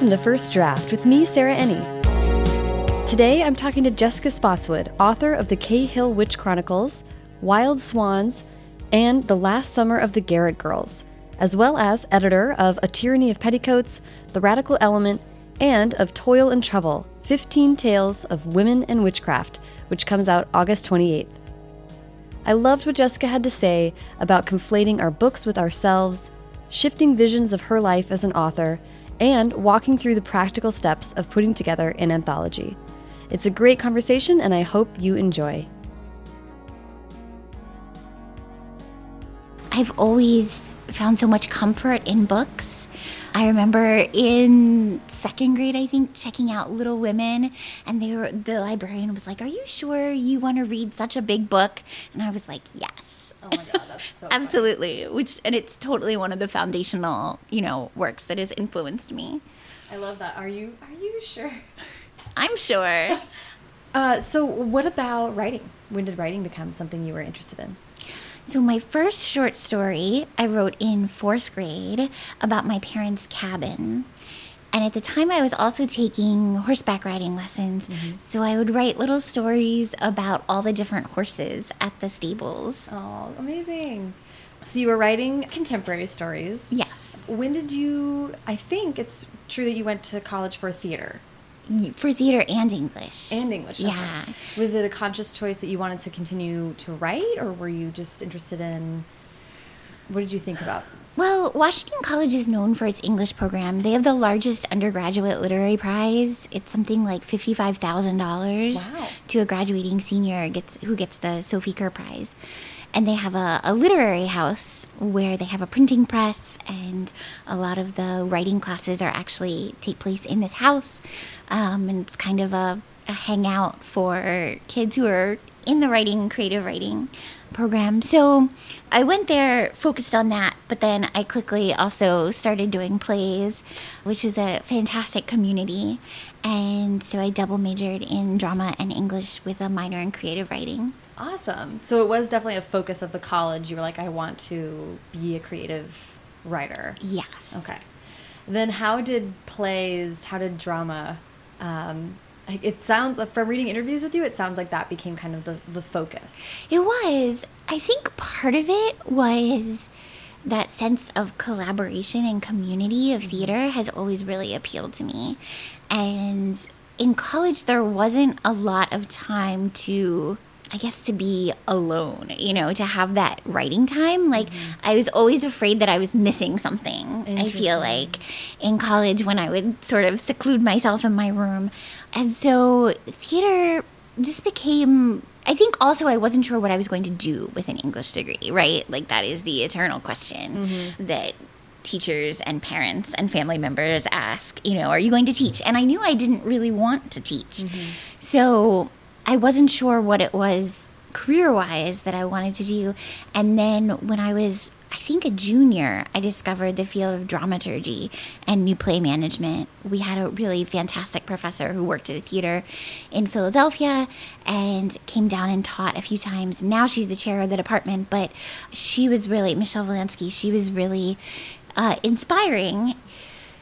welcome to First Draft with me, Sarah Enni. Today I'm talking to Jessica Spotswood, author of the Cahill Witch Chronicles, Wild Swans, and The Last Summer of the Garrett Girls, as well as editor of A Tyranny of Petticoats, The Radical Element, and of Toil and Trouble 15 Tales of Women and Witchcraft, which comes out August 28th. I loved what Jessica had to say about conflating our books with ourselves, shifting visions of her life as an author, and walking through the practical steps of putting together an anthology. It's a great conversation, and I hope you enjoy. I've always found so much comfort in books. I remember in second grade, I think, checking out Little Women, and they were the librarian was like, "Are you sure you want to read such a big book?" And I was like, "Yes." Oh my god, that's so absolutely. Which and it's totally one of the foundational, you know, works that has influenced me. I love that. Are you are you sure? I'm sure. Uh, so, what about writing? When did writing become something you were interested in? So, my first short story I wrote in fourth grade about my parents' cabin. And at the time, I was also taking horseback riding lessons. Mm-hmm. So I would write little stories about all the different horses at the stables. Oh, amazing. So you were writing contemporary stories? Yes. When did you, I think it's true that you went to college for theater for theater and English. And English. Yeah. Was it a conscious choice that you wanted to continue to write, or were you just interested in? What did you think about? Well, Washington College is known for its English program. They have the largest undergraduate literary prize. It's something like fifty-five thousand wow. dollars to a graduating senior gets who gets the Sophie Kerr Prize and they have a, a, literary house where they have a printing press and a lot of the writing classes are actually take place in this house um, and it's kind of a, a hangout for kids who are in the writing, creative writing program. So I went there focused on that, but then I quickly also started doing plays, which was a fantastic community. And so I double majored in drama and English with a minor in creative writing. Awesome. So it was definitely a focus of the college. You were like, I want to be a creative writer. Yes. Okay. Then how did plays, how did drama um, it sounds like from reading interviews with you it sounds like that became kind of the, the focus it was i think part of it was that sense of collaboration and community of mm-hmm. theater has always really appealed to me and in college there wasn't a lot of time to I guess to be alone, you know, to have that writing time. Like mm-hmm. I was always afraid that I was missing something. I feel like in college when I would sort of seclude myself in my room. And so theater just became I think also I wasn't sure what I was going to do with an English degree, right? Like that is the eternal question mm-hmm. that teachers and parents and family members ask, you know, are you going to teach? And I knew I didn't really want to teach. Mm-hmm. So I wasn't sure what it was career wise that I wanted to do. And then when I was, I think, a junior, I discovered the field of dramaturgy and new play management. We had a really fantastic professor who worked at a theater in Philadelphia and came down and taught a few times. Now she's the chair of the department, but she was really, Michele Volansky, she was really uh, inspiring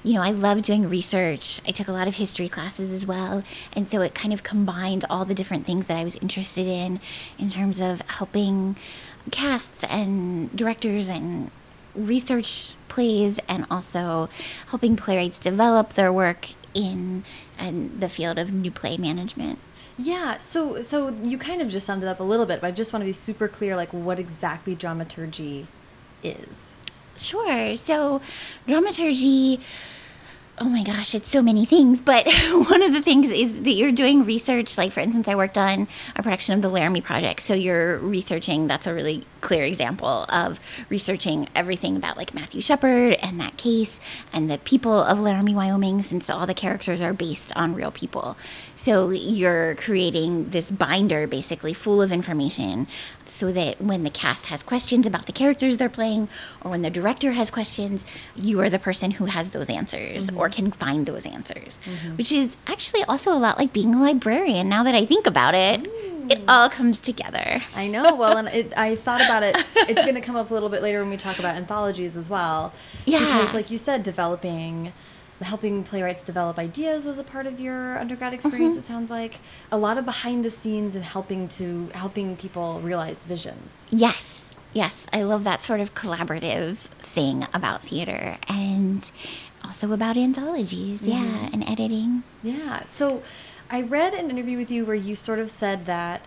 you know, I love doing research. I took a lot of history classes as well. And so it kind of combined all the different things that I was interested in, in terms of helping casts and directors and research plays and also helping playwrights develop their work in, in the field of new play management. Yeah, so so you kind of just summed it up a little bit, but I just want to be super clear like what exactly dramaturgy is. Sure. So, dramaturgy oh my gosh, it's so many things. But one of the things is that you're doing research. Like, for instance, I worked on a production of the Laramie Project. So you're researching, that's a really clear example of researching everything about like Matthew Shepard and that case and the people of Laramie, Wyoming, since all the characters are based on real people. So you're creating this binder basically full of information so that when the cast has questions about the characters they're playing or when the director has questions, you are the person who has those answers mm-hmm. or can find those answers, mm-hmm. which is actually also a lot like being a librarian now that I think about it. Mm it all comes together. I know. Well, and it, I thought about it. It's going to come up a little bit later when we talk about anthologies as well. Yeah. Because, like you said, developing helping playwrights develop ideas was a part of your undergrad experience. Mm-hmm. It sounds like a lot of behind the scenes and helping to helping people realize visions. Yes, yes. I love that sort of collaborative thing about theater and also about anthologies. Yeah, and editing. Yeah. So I read an interview with you where you sort of said that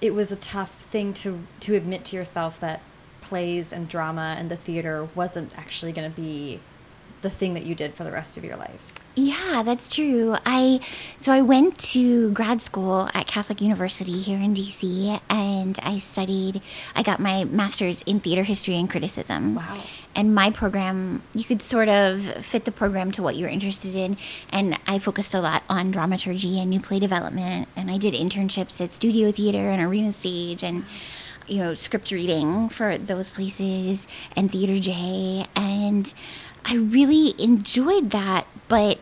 it was a tough thing to to admit to yourself that plays and drama and the theater wasn't actually going to be the thing that you did for the rest of your life. Yeah, that's true. I so I went to grad school at Catholic University here in DC and I studied I got my masters in theater history and criticism. Wow. And my program, you could sort of fit the program to what you're interested in and I focused a lot on dramaturgy and new play development and I did internships at studio theater and arena stage and you know, script reading for those places and Theater J. And I really enjoyed that. But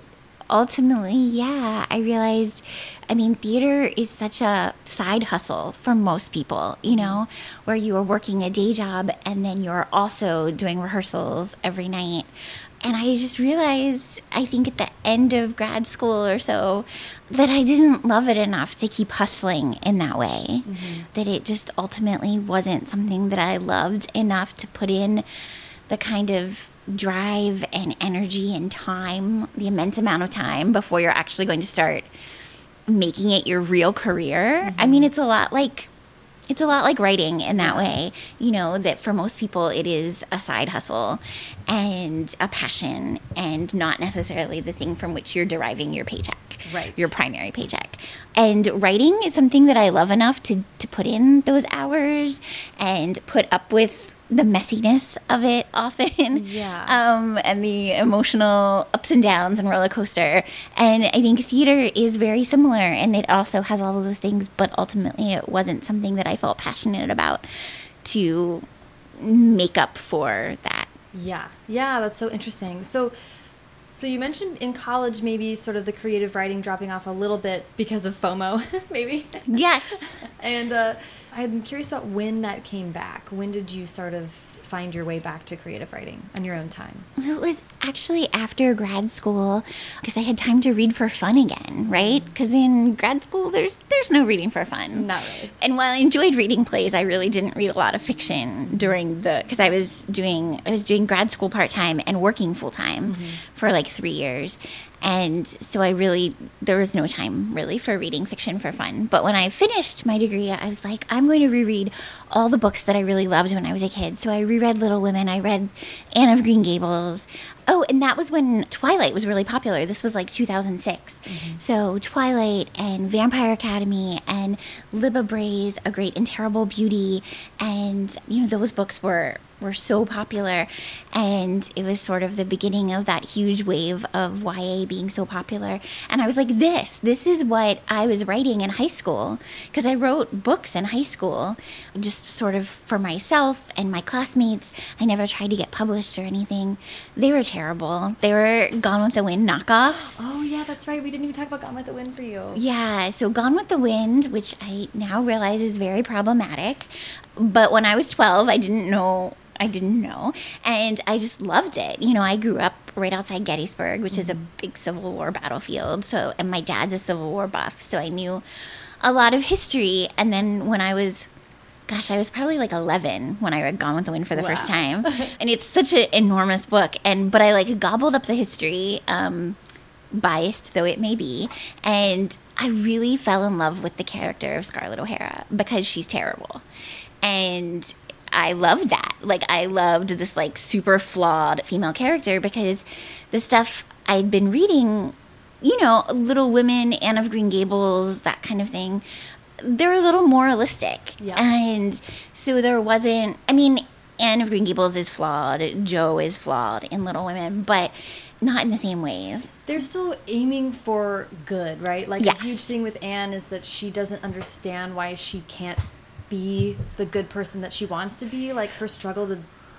ultimately, yeah, I realized, I mean, theater is such a side hustle for most people, you mm-hmm. know, where you are working a day job and then you're also doing rehearsals every night. And I just realized, I think at the end of grad school or so, that I didn't love it enough to keep hustling in that way. Mm-hmm. That it just ultimately wasn't something that I loved enough to put in the kind of drive and energy and time, the immense amount of time before you're actually going to start making it your real career. I mean, mm-hmm. it's a lot like it's a lot like writing in that way, you know, that for most people it is a side hustle and a passion and not necessarily the thing from which you're deriving your paycheck. Right. Your primary paycheck. And writing is something that I love enough to to put in those hours and put up with the messiness of it often. Yeah. Um, and the emotional ups and downs and roller coaster. And I think theater is very similar and it also has all of those things, but ultimately it wasn't something that I felt passionate about to make up for that. Yeah. Yeah, that's so interesting. So so you mentioned in college maybe sort of the creative writing dropping off a little bit because of FOMO, maybe. Yes. And uh, I'm curious about when that came back. When did you sort of find your way back to creative writing on your own time? So it was actually after grad school because I had time to read for fun again, right? Because in grad school, there's there's no reading for fun. Not really. And while I enjoyed reading plays, I really didn't read a lot of fiction during the because I was doing I was doing grad school part time and working full time mm-hmm. for like three years. And so I really, there was no time really for reading fiction for fun. But when I finished my degree, I was like, I'm going to reread all the books that I really loved when I was a kid. So I reread Little Women, I read Anne of Green Gables. Oh, and that was when Twilight was really popular. This was like 2006. Mm-hmm. So Twilight and Vampire Academy and Libba Bray's A Great and Terrible Beauty. And, you know, those books were were so popular and it was sort of the beginning of that huge wave of YA being so popular and I was like this this is what I was writing in high school because I wrote books in high school just sort of for myself and my classmates I never tried to get published or anything they were terrible they were Gone with the Wind knockoffs Oh yeah, that's right. We didn't even talk about Gone with the Wind for you. yeah, so Gone with the Wind, which I now realize is very problematic. But when I was 12, I didn't know. I didn't know. And I just loved it. You know, I grew up right outside Gettysburg, which is a big Civil War battlefield. So, and my dad's a Civil War buff. So I knew a lot of history. And then when I was gosh, I was probably like 11 when I read Gone with the Wind for the first time. and it's such an enormous book. And, but I like gobbled up the history, um, biased though it may be. And I really fell in love with the character of Scarlett O'Hara because she's terrible. And I loved that. Like, I loved this like super flawed female character because the stuff I'd been reading you know, Little Women, Anne of Green Gables, that kind of thing, they're a little moralistic. Yeah. And so there wasn't, I mean, Anne of Green Gables is flawed, Jo is flawed in Little Women, but not in the same ways. They're still aiming for good, right? Like Yes. a huge thing with Anne is that she doesn't understand why she can't be the good person that she wants to be. Like her struggle to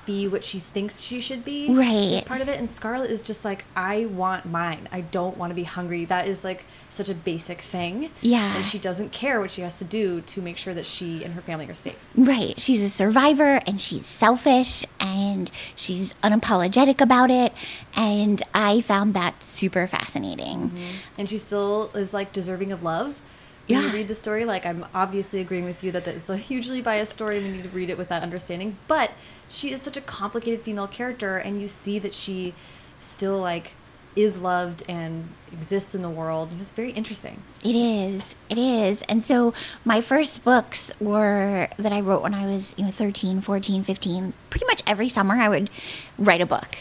be what she thinks she should be. Right. Part of it. And Scarlett is just like, I want mine. I don't want to be hungry. That is like such a basic thing. Yeah. And she doesn't care what she has to do to make sure that she and her family are safe. Right. She's a survivor and she's selfish and she's unapologetic about it. And I found that super fascinating. Mm-hmm. And she still is like deserving of love. When you Yeah. read the story, like I'm obviously agreeing with you that it's a hugely biased story. And we need to read it with that understanding. But she is such a complicated female character, and you see that she still like is loved and exists in the world. It's very interesting. It is. It is. And so my first books were that I wrote when I was, you know, 13, 14, 15. Pretty much every summer I would write a book.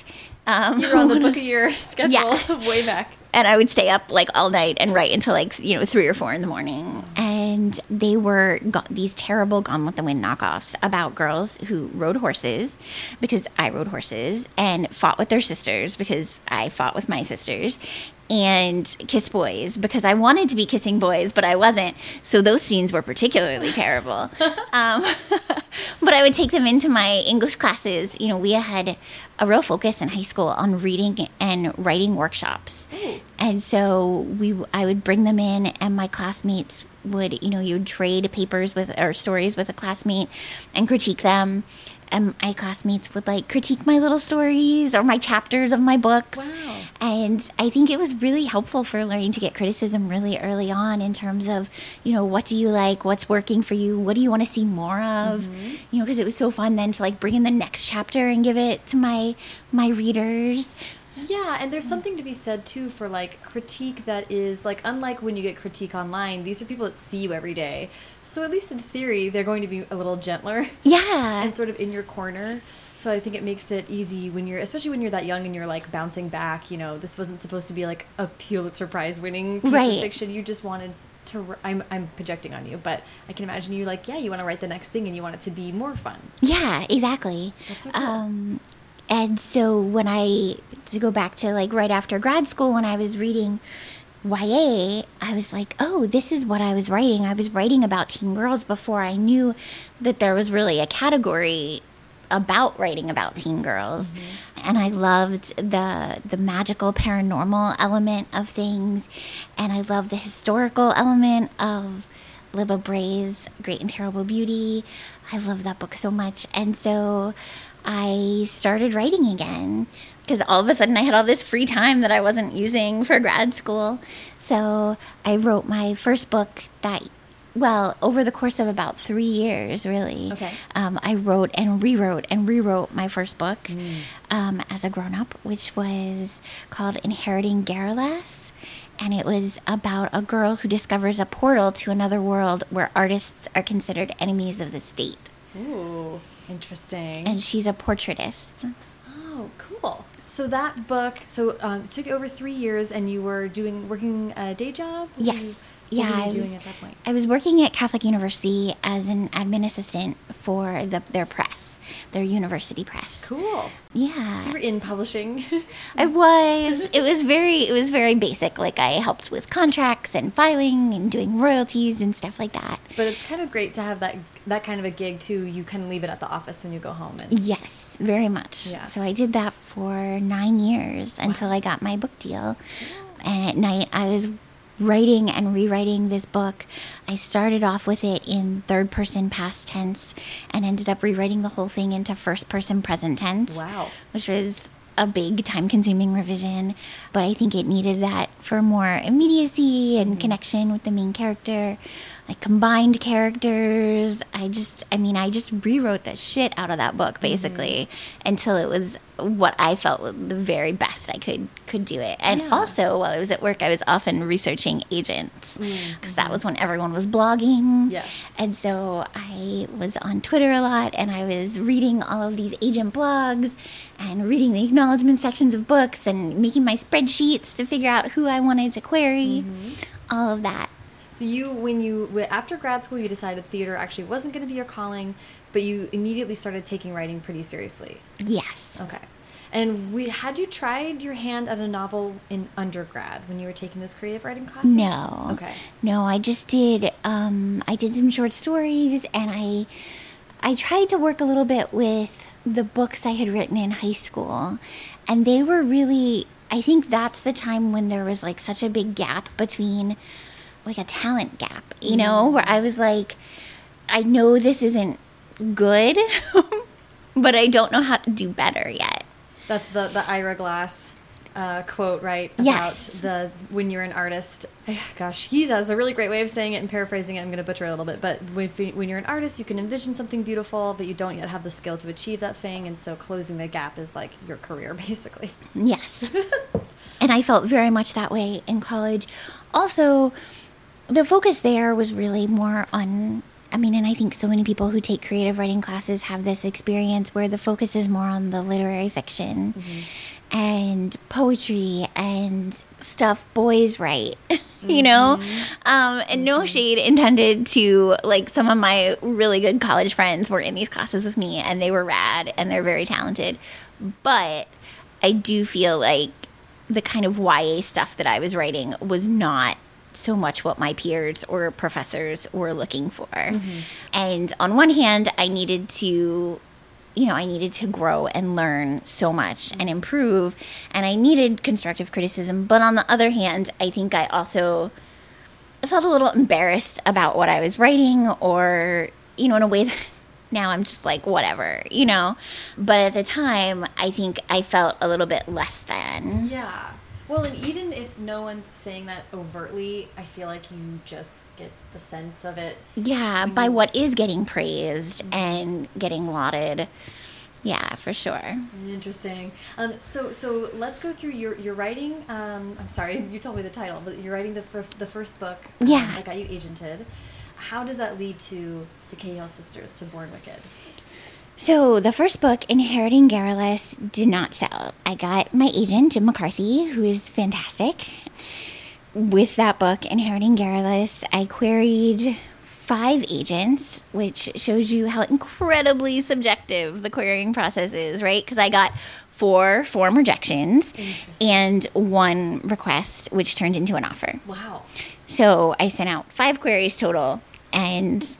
Um, You're on the book of your schedule Yeah. way back. And I would stay up like all night and write until like you know three or four in the morning. And they were go- these terrible Gone with the Wind knockoffs about girls who rode horses because I rode horses and fought with their sisters because I fought with my sisters. And kiss boys because I wanted to be kissing boys, but I wasn't. So those scenes were particularly terrible. um, but I would take them into my English classes. You know, we had a real focus in high school on reading and writing workshops. And so we, I would bring them in, and my classmates would, you know, you would trade papers with or stories with a classmate and critique them. And my classmates would like critique my little stories or my chapters of my books. Wow. And I think it was really helpful for learning to get criticism really early on in terms of, you know, what do you like? What's working for you? What do you want to see more of? Mm-hmm. You know, because it was so fun then to like bring in the next chapter and give it to my my readers. Yeah, and there's something to be said too for like critique that is like unlike when you get critique online, these are people that see you every day. So at least in theory, they're going to be a little gentler Yeah. and sort of in your corner. So I think it makes it easy when you're especially when you're that young and you're like bouncing back, you know, this wasn't supposed to be like a Pulitzer Prize winning piece Right. of fiction. You just wanted to I'm I'm projecting on you, but I can imagine you like, yeah, you want to write the next thing and you want it to be more fun. Yeah, exactly. That's so cool. Um, and so when I to go back to like right after grad school when I was reading YA, I was like, oh, this is what I was writing. I was writing about teen girls before I knew that there was really a category about writing about teen girls. Mm-hmm. And I loved the the magical paranormal element of things and I loved the historical element of Libba Bray's Great and Terrible Beauty. I love that book so much. And so I started writing again because all of a sudden I had all this free time that I wasn't using for grad school. So I wrote my first book that, well, over the course of about three years, really. Okay. Um, I wrote and rewrote and rewrote my first book um, as a grown up, which was called Inheriting Garrulus. And it was about a girl who discovers a portal to another world where artists are considered enemies of the state. Ooh, interesting. And she's a portraitist. Oh, cool. So that book, so um, it took over three years, and you were doing working a day job. Yes. What yeah, were you I doing was, at that point? I was working at Catholic University as an admin assistant for the, their press, their university press. Cool. Yeah. So you were in publishing. I was. It was very. It was very basic. Like I helped with contracts and filing and doing royalties and stuff like that. but it's kind of great to have that that kind of a gig too. You can leave it at the office when you go home. And Yes, very much. Yeah. So I did that for nine years until I got my book deal. And at night, I was writing and rewriting this book. I started off with it in third person past tense and ended up rewriting the whole thing into first person present tense. Wow. Which was a big time consuming revision, but I think it needed that for more immediacy and mm-hmm. connection with the main character. Like combined characters. I just, I mean, I just rewrote the shit out of that book mm-hmm. basically until it was what I felt was the very best I could could do it. And Yeah. also, while I was at work, I was often researching agents because that mm-hmm. was when everyone was blogging. Yes. And so I was on Twitter a lot and I was reading all of these agent blogs and reading the acknowledgement sections of books and making my spreadsheets to figure out who I wanted to query. Mm-hmm. All of that. So you, when you after grad school, you decided theater actually wasn't going to be your calling, but you immediately started taking writing pretty seriously. Yes. Okay. And we had you tried your hand at a novel in undergrad when you were taking those creative writing classes? No. Okay. No, I just did um I did some short stories and I I tried to work a little bit with the books I had written in high school, and they were really, I think that's the time when there was like such a big gap between like a talent gap, you know, where I was like, I know this isn't good, but I don't know how to do better yet. That's the the Ira Glass uh, quote, right? About Yes. the when you're an artist. Gosh, he has a really great way of saying it and paraphrasing it. I'm going to butcher it a little bit, but when, when you're an artist, you can envision something beautiful, but you don't yet have the skill to achieve that thing, and so closing the gap is like your career, basically. Yes. and I felt very much that way in college. Also, the focus there was really more on I mean, and I think so many people who take creative writing classes have this experience where the focus is more on the literary fiction mm-hmm. and poetry and stuff boys write, you know? Mm-hmm. Um, and no mm-hmm. shade intended to like some of my really good college friends were in these classes with me and they were rad and they're very talented. But I do feel like the kind of YA stuff that I was writing was not so much what my peers or professors were looking for. Mm-hmm. And on one hand, I needed to you know, I needed to grow and learn so much and mm-hmm. improve, and I needed constructive criticism. But on the other hand, I think I also felt a little embarrassed about what I was writing, or, you know, in a way that now I'm just like, whatever, you know? But at the time, I think I felt a little bit less than. Yeah. Well, and even if no one's saying that overtly, I feel like you just get the sense of it. Yeah, by what is getting praised and getting lauded. Yeah, for sure. Interesting. Um, so, so let's go through your your writing. Um, I'm sorry, you told me the title, but you're writing the the first book. um, Yeah. that got you agented. How does that lead to the Cahill sisters to Born Wicked? So the first book, Inheriting Garrulous, did not sell. I got my agent, Jim McCarthy, who is fantastic. With that book, Inheriting Garrulous, I queried five agents, which shows you how incredibly subjective the querying process is, right? Because I got four form rejections and one request, which turned into an offer. Wow. So I sent out five queries total. And,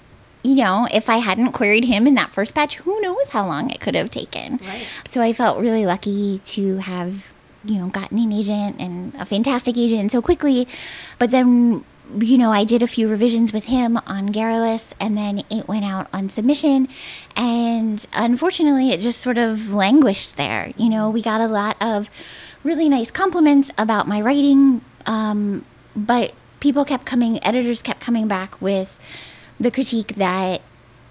you know, if I hadn't queried him in that first batch, who knows how long it could have taken. Right. So I felt really lucky to have, you know, gotten an agent and a fantastic agent so quickly. But then, you know, I did a few revisions with him on Garrulous and then it went out on submission. And unfortunately, it just sort of languished there. You know, we got a lot of really nice compliments about my writing. Um, but people kept coming, editors kept coming back with the critique that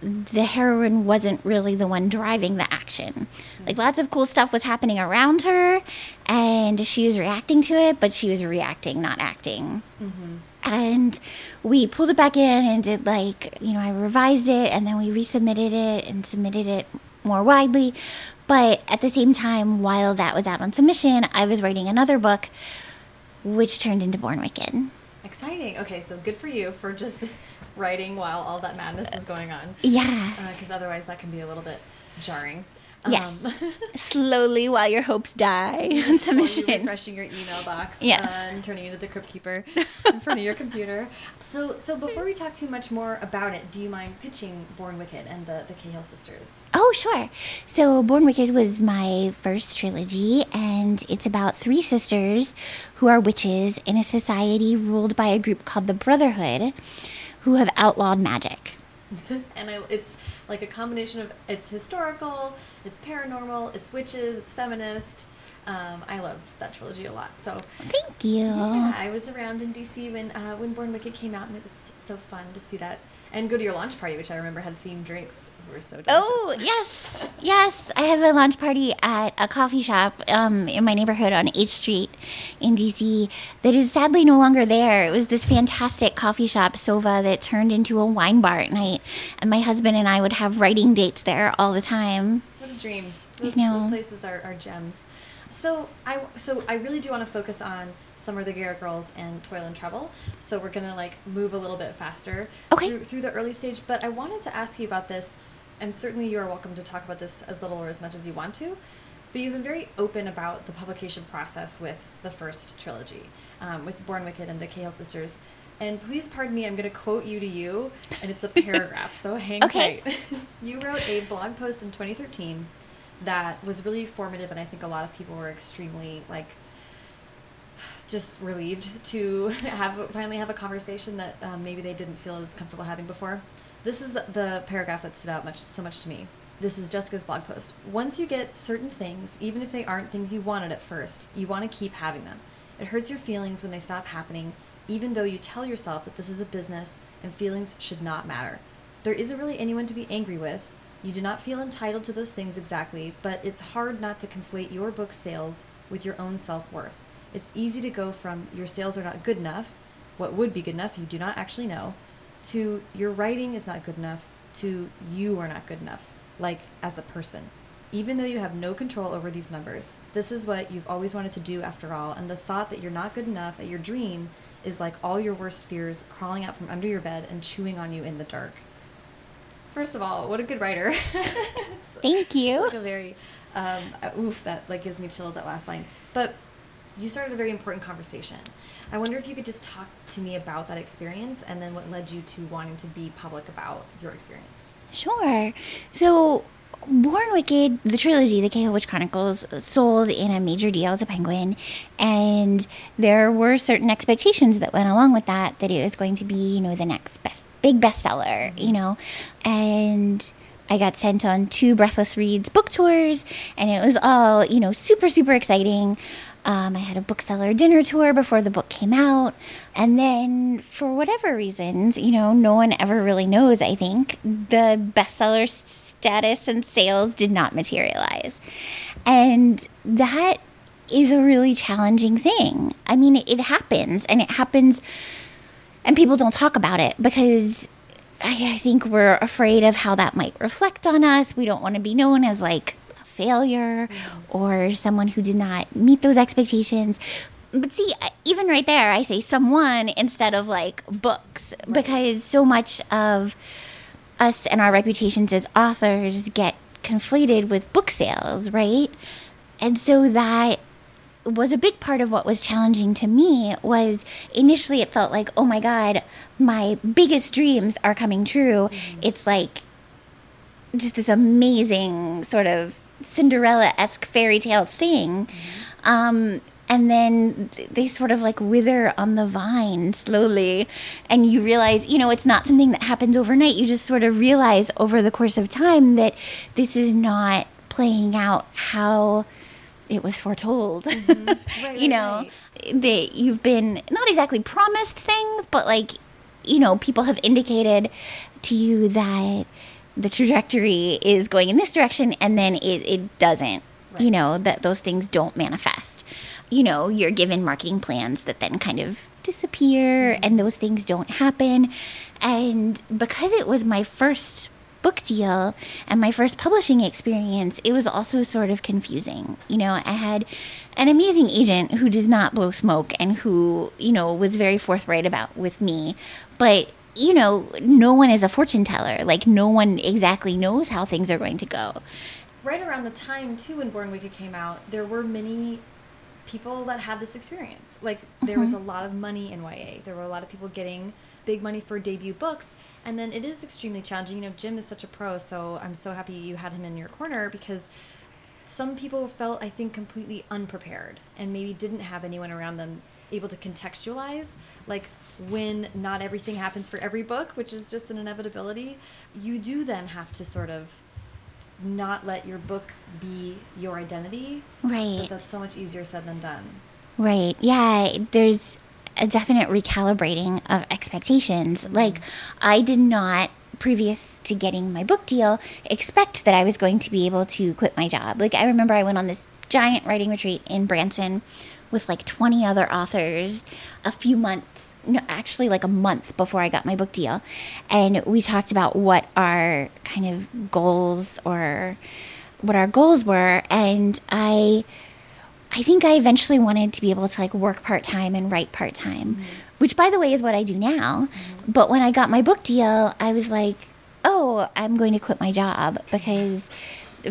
the heroine wasn't really the one driving the action. Like lots of cool stuff was happening around her, and she was reacting to it, but she was reacting, not acting. Mm-hmm. And we pulled it back in and did like, you know, I revised it and then we resubmitted it and submitted it more widely. But at the same time, while that was out on submission, I was writing another book, which turned into Born Wicked. Exciting. Okay, so good for you for just writing while all that madness was going on. Yeah. Because otherwise, that can be a little bit jarring. Yes. Um, Slowly while your hopes die on submission. refreshing your email box Yes. uh, and turning into the crypt keeper in front of your computer. So, so before we talk too much more about it, do you mind pitching Born Wicked and the the Cahill sisters? Oh, sure. So, Born Wicked was my first trilogy, and it's about three sisters who are witches in a society ruled by a group called the Brotherhood, who have outlawed magic. and I, it's like a combination of it's historical, it's paranormal, it's witches, it's feminist. Um, I love that trilogy a lot. So Thank you. yeah, I was around in DC when uh, when Born Wicked came out, and it was so fun to see that and go to your launch party, which I remember had themed drinks. Who were so delicious. Oh, yes. Yes. I have a launch party at a coffee shop um, in my neighborhood on H Street in DC that is sadly no longer there. It was this fantastic coffee shop, Sova, that turned into a wine bar at night. And my husband and I would have writing dates there all the time. What a dream! Those, those places are, are gems. So I so I really do want to focus on Summer of the Garrett Girls and Toil and Trouble. So we're gonna like move a little bit faster Okay. through, through the early stage. But I wanted to ask you about this, and certainly you are welcome to talk about this as little or as much as you want to. But you've been very open about the publication process with the first trilogy, um, with Born Wicked and the Cahill sisters. And please pardon me, I'm going to quote you to you, and it's a paragraph, so hang Okay. tight. you wrote a blog post in 2013 that was really formative, and I think a lot of people were extremely, like, just relieved to have finally have a conversation that um, maybe they didn't feel as comfortable having before. This is the paragraph that stood out much so much to me. This is Jessica's blog post. Once you get certain things, even if they aren't things you wanted at first, you want to keep having them. It hurts your feelings when they stop happening, even though you tell yourself that this is a business and feelings should not matter. There isn't really anyone to be angry with. You do not feel entitled to those things exactly, but it's hard not to conflate your book sales with your own self worth. It's easy to go from your sales are not good enough, what would be good enough, you do not actually know, to your writing is not good enough, to you are not good enough, like as a person. Even though you have no control over these numbers, this is what you've always wanted to do after all, and the thought that you're not good enough at your dream is like all your worst fears crawling out from under your bed and chewing on you in the dark. First of all, what a good writer. Thank you. like a very um, uh, oof that like gives me chills that last line. But you started a very important conversation. I wonder if you could just talk to me about that experience and then what led you to wanting to be public about your experience. Sure. So, Born Wicked, the trilogy, the Cahill Witch Chronicles, sold in a major deal to Penguin, and there were certain expectations that went along with that. That it was going to be, you know, the next best big bestseller, mm-hmm. you know, and. I got sent on two Breathless Reads book tours, and it was all, you know, super, super exciting. Um, I had a bookseller dinner tour before the book came out. And then, for whatever reasons, you know, no one ever really knows, I think, the bestseller status and sales did not materialize. And that is a really challenging thing. I mean, it, happens, and it happens, and people don't talk about it because I, think we're afraid of how that might reflect on us. We don't want to be known as like failure or someone who did not meet those expectations. But see, even right there, I say someone instead of like books because so much of us and our reputations as authors get conflated with book sales, right? And so that was a big part of what was challenging to me was initially it felt like oh my god my biggest dreams are coming true mm-hmm. it's like just this amazing sort of cinderella-esque fairy tale thing mm-hmm. um, and then they sort of like wither on the vine slowly and you realize you know it's not something that happens overnight you just sort of realize over the course of time that this is not playing out how it was foretold. Mm-hmm. Right, you know, right. that you've been not exactly promised things, but like, you know, people have indicated to you that the trajectory is going in this direction and then it, it doesn't. Right. You know, that those things don't manifest. You know, you're given marketing plans that then kind of disappear mm-hmm. and those things don't happen. And because it was my first book deal and my first publishing experience, it was also sort of confusing. You know, I had an amazing agent who does not blow smoke and who, you know, was very forthright about with me. But you know, no one is a fortune teller. Like, no one exactly knows how things are going to go. Right around the time, too, when Born Wicked came out, there were many people that had this experience. Like, there mm-hmm. was a lot of money in YA. There were a lot of people getting big money for debut books. And then it is extremely challenging. You know, Jim is such a pro, so I'm so happy you had him in your corner because some people felt, I think, completely unprepared and maybe didn't have anyone around them able to contextualize like when not everything happens for every book which is just an inevitability you do then have to sort of not let your book be your identity right but that's so much easier said than done right yeah there's a definite recalibrating of expectations. Mm -hmm. Like, I did not previous to getting my book deal expect that I was going to be able to quit my job. Like I remember I went on this giant writing retreat in Branson with like 20 other authors a few months no actually like a month before I got my book deal and we talked about what our kind of goals or what our goals were and I I think I eventually wanted to be able to like work part time and write part time, mm-hmm. Which by the way is what I do now. But when I got my book deal, I was like, oh, I'm going to quit my job because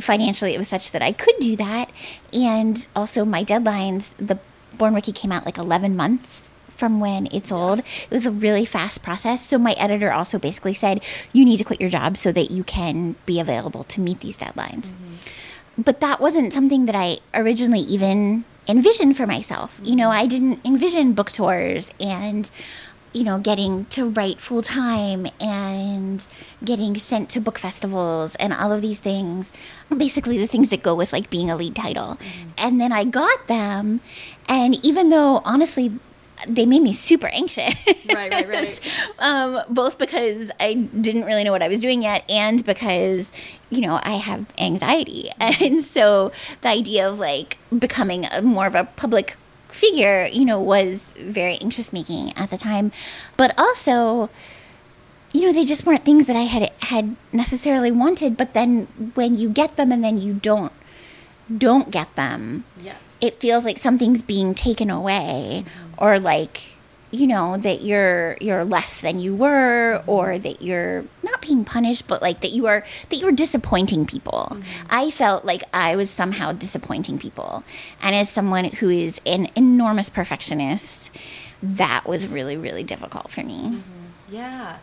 financially it was such that I could do that. And also my deadlines, the Born Wicked came out like 11 months from when it's old. It was a really fast process. So my editor also basically said, you need to quit your job so that you can be available to meet these deadlines. Mm-hmm. But that wasn't something that I originally even envisioned for myself. You know, I didn't envision book tours and you know, getting to write full time and getting sent to book festivals and all of these things. Basically, the things that go with like being a lead title. Mm-hmm. And then I got them. And even though, honestly, they made me super anxious. Right, right, right. um, both because I didn't really know what I was doing yet, and because you know I have anxiety, and so the idea of like becoming a, more of a public figure, you know, was very anxious making at the time. But also, you know, they just weren't things that I had had necessarily wanted. But then when you get them and then you don't don't get them, yes, it feels like something's being taken away, mm-hmm. Or like you know that you're you're less than you were or that you're not being punished but like that you are that you're disappointing people. Mm-hmm. i felt like i was somehow disappointing people. And as someone who is an enormous perfectionist that was really really difficult for me. Mm-hmm. yeah.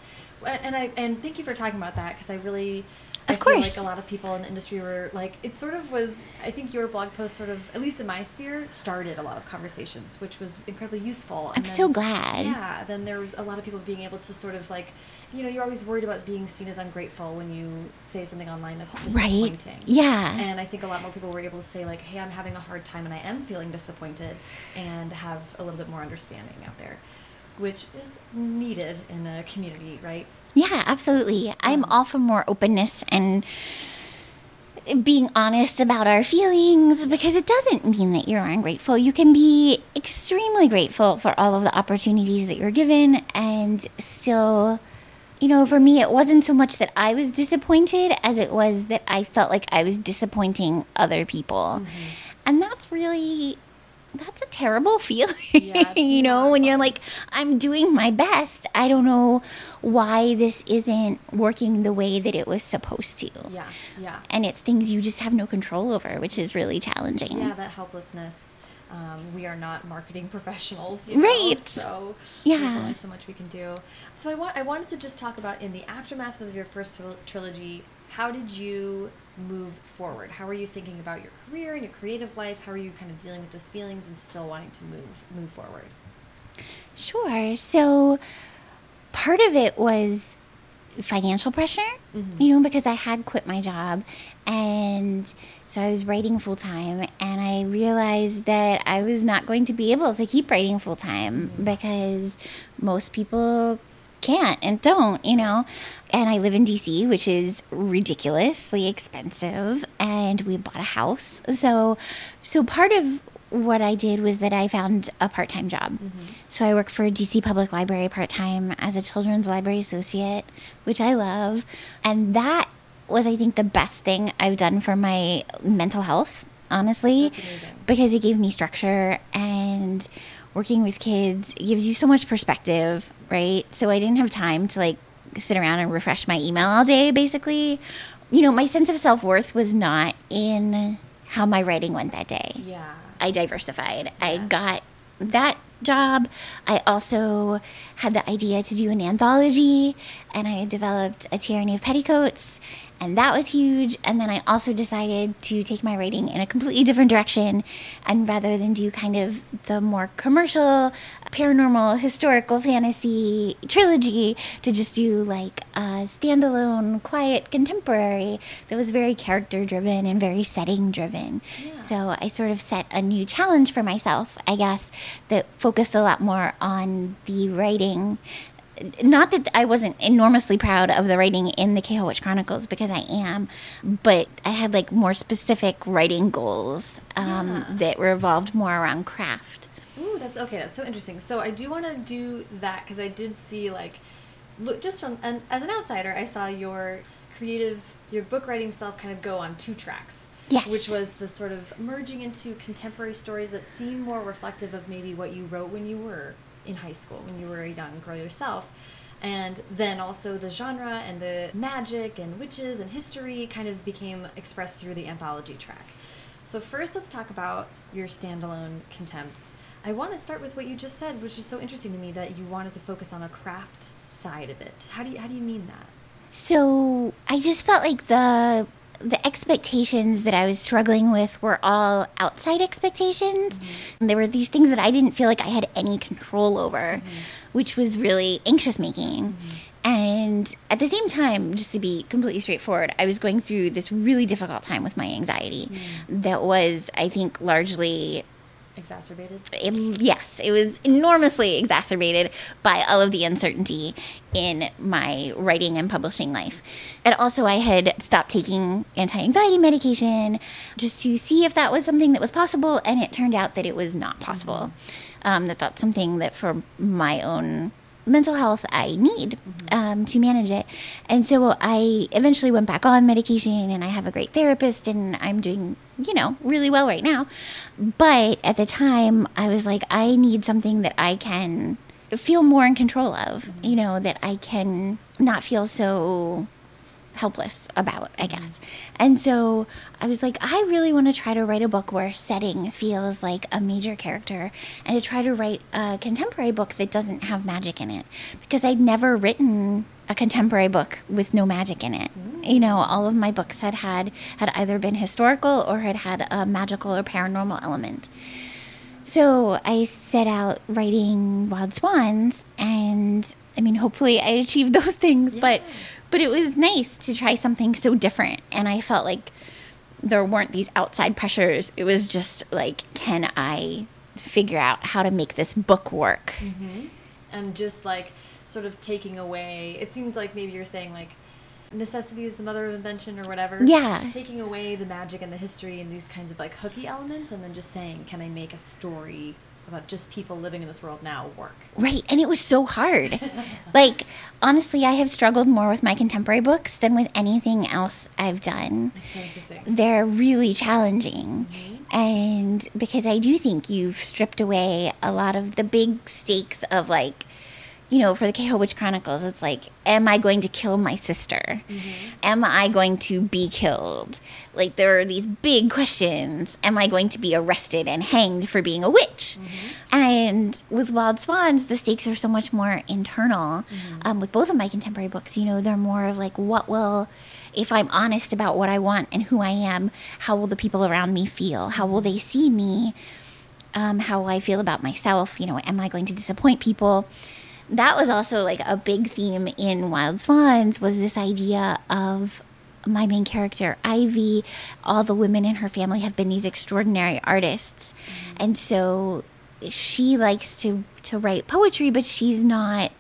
And i and thank you for talking about that because i really of I course. like a lot of people in the industry were like, it sort of was, I think your blog post sort of, at least in my sphere, started a lot of conversations, which was incredibly useful. And I'm then, so glad. Yeah. Then there was a lot of people being able to sort of like, you know, you're always worried about being seen as ungrateful when you say something online that's disappointing. Right. Yeah. And I think a lot more people were able to say like, hey, I'm having a hard time and I am feeling disappointed and have a little bit more understanding out there, which is needed in a community, right? Yeah, absolutely. I'm all for more openness and being honest about our feelings because it doesn't mean that you're ungrateful. You can be extremely grateful for all of the opportunities that you're given and still you know, for me, it wasn't so much that I was disappointed as it was that I felt like I was disappointing other people. Mm-hmm. And that's really that's a terrible feeling. You know, when you're like, I'm doing my best. I don't know why this isn't working the way that it was supposed to. Yeah, yeah. And it's things you just have no control over, which is really challenging. Yeah, that helplessness. Um, we are not marketing professionals, you know, right? So yeah. there's only so much we can do. So I want I wanted to just talk about in the aftermath of your first trilogy, how did you move forward? How are you thinking about your career and your creative life? How are you kind of dealing with those feelings and still wanting to move move forward? Sure. So part of it was financial pressure, mm-hmm. you know, because I had quit my job and so I was writing full time and I realized that I was not going to be able to keep writing full time mm-hmm. because most people can't and don't, you know. And I live in DC, which is ridiculously expensive, and we bought a house. So so part of what I did was that I found a part time job. Mm-hmm. So I work for DC Public Library part time as a children's library associate, which I love. And that was, I think, the best thing I've done for my mental health, honestly, because it gave me structure and working with kids gives you so much perspective, right? So I didn't have time to like sit around and refresh my email all day, basically. You know, my sense of self worth was not in how my writing went that day. Yeah. I diversified. Yeah. I got that job. I also had the idea to do an anthology, and I developed a tyranny of petticoats and that was huge. And then I also decided to take my writing in a completely different direction, and rather than do kind of the more commercial, paranormal, historical fantasy trilogy, to just do like a standalone, quiet contemporary that was very character driven and very setting driven. Yeah. So I sort of set a new challenge for myself, I guess, that focused a lot more on the writing not that I wasn't enormously proud of the writing in the Cahill Witch Chronicles because I am, but I had like more specific writing goals um, yeah. that revolved more around craft. Ooh, that's okay. That's so interesting. So I do want to do that because I did see like, look, just from an, as an outsider, I saw your creative, your book writing self kind of go on two tracks. Yes. Which was the sort of merging into contemporary stories that seem more reflective of maybe what you wrote when you were in high school when you were a young girl yourself and then also the genre and the magic and witches and history kind of became expressed through the anthology track. So first let's talk about your standalone contempts. I want to start with what you just said, which is so interesting to me that you wanted to focus on a craft side of it. How do you how do you mean that? So I just felt like the the expectations that I was struggling with were all outside expectations. Mm-hmm. There were these things that I didn't feel like I had any control over, mm-hmm. which was really anxious making. Mm-hmm. And at the same time, just to be completely straightforward, I was going through this really difficult time with my anxiety that was, I think, largely exacerbated? It, yes, it was enormously exacerbated by all of the uncertainty in my writing and publishing life. And also, I had stopped taking anti anxiety medication just to see if that was something that was possible, and it turned out that it was not possible. Mm-hmm. Um, that that's something that for my own mental health I need mm-hmm. um, to manage it. And so I eventually went back on medication, and I have a great therapist, and I'm doing, you know, really well right now. But at the time, I was like, I need something that I can feel more in control of, mm-hmm. you know, that I can not feel so helpless about, I guess. And so I was like, I really want to try to write a book where setting feels like a major character and to try to write a contemporary book that doesn't have magic in it because I'd never written a contemporary book with no magic in it. Mm. You know, all of my books had had had either been historical or had had a magical or paranormal element. So I set out writing Wild Swans, and I mean, hopefully I achieved those things, yeah. but but it was nice to try something so different. And I felt like there weren't these outside pressures. It was just like, can I figure out how to make this book work? Mm-hmm. And just like sort of taking away, it seems like maybe you're saying like, necessity is the mother of invention or whatever. Yeah. Taking away the magic and the history and these kinds of like hooky elements and then just saying, can I make a story about just people living in this world now work. Right. And it was so hard. like, honestly, I have struggled more with my contemporary books than with anything else I've done. That's so interesting. They're really challenging. Mm-hmm. And because I do think you've stripped away a lot of the big stakes of like, you know, for the Cahill Witch Chronicles, it's like, am I going to kill my sister? Mm-hmm. Am I going to be killed? Like, there are these big questions. Am I going to be arrested and hanged for being a witch? Mm-hmm. And with Wild Swans, the stakes are so much more internal. Mm-hmm. Um, with both of my contemporary books, you know, they're more of like, what will, if I'm honest about what I want and who I am, how will the people around me feel? How will they see me? Um, how I feel about myself? You know, am I going to disappoint people? That was also like a big theme in Wild Swans was this idea of my main character Ivy all the women in her family have been these extraordinary artists mm-hmm. and so she likes to to write poetry but she's not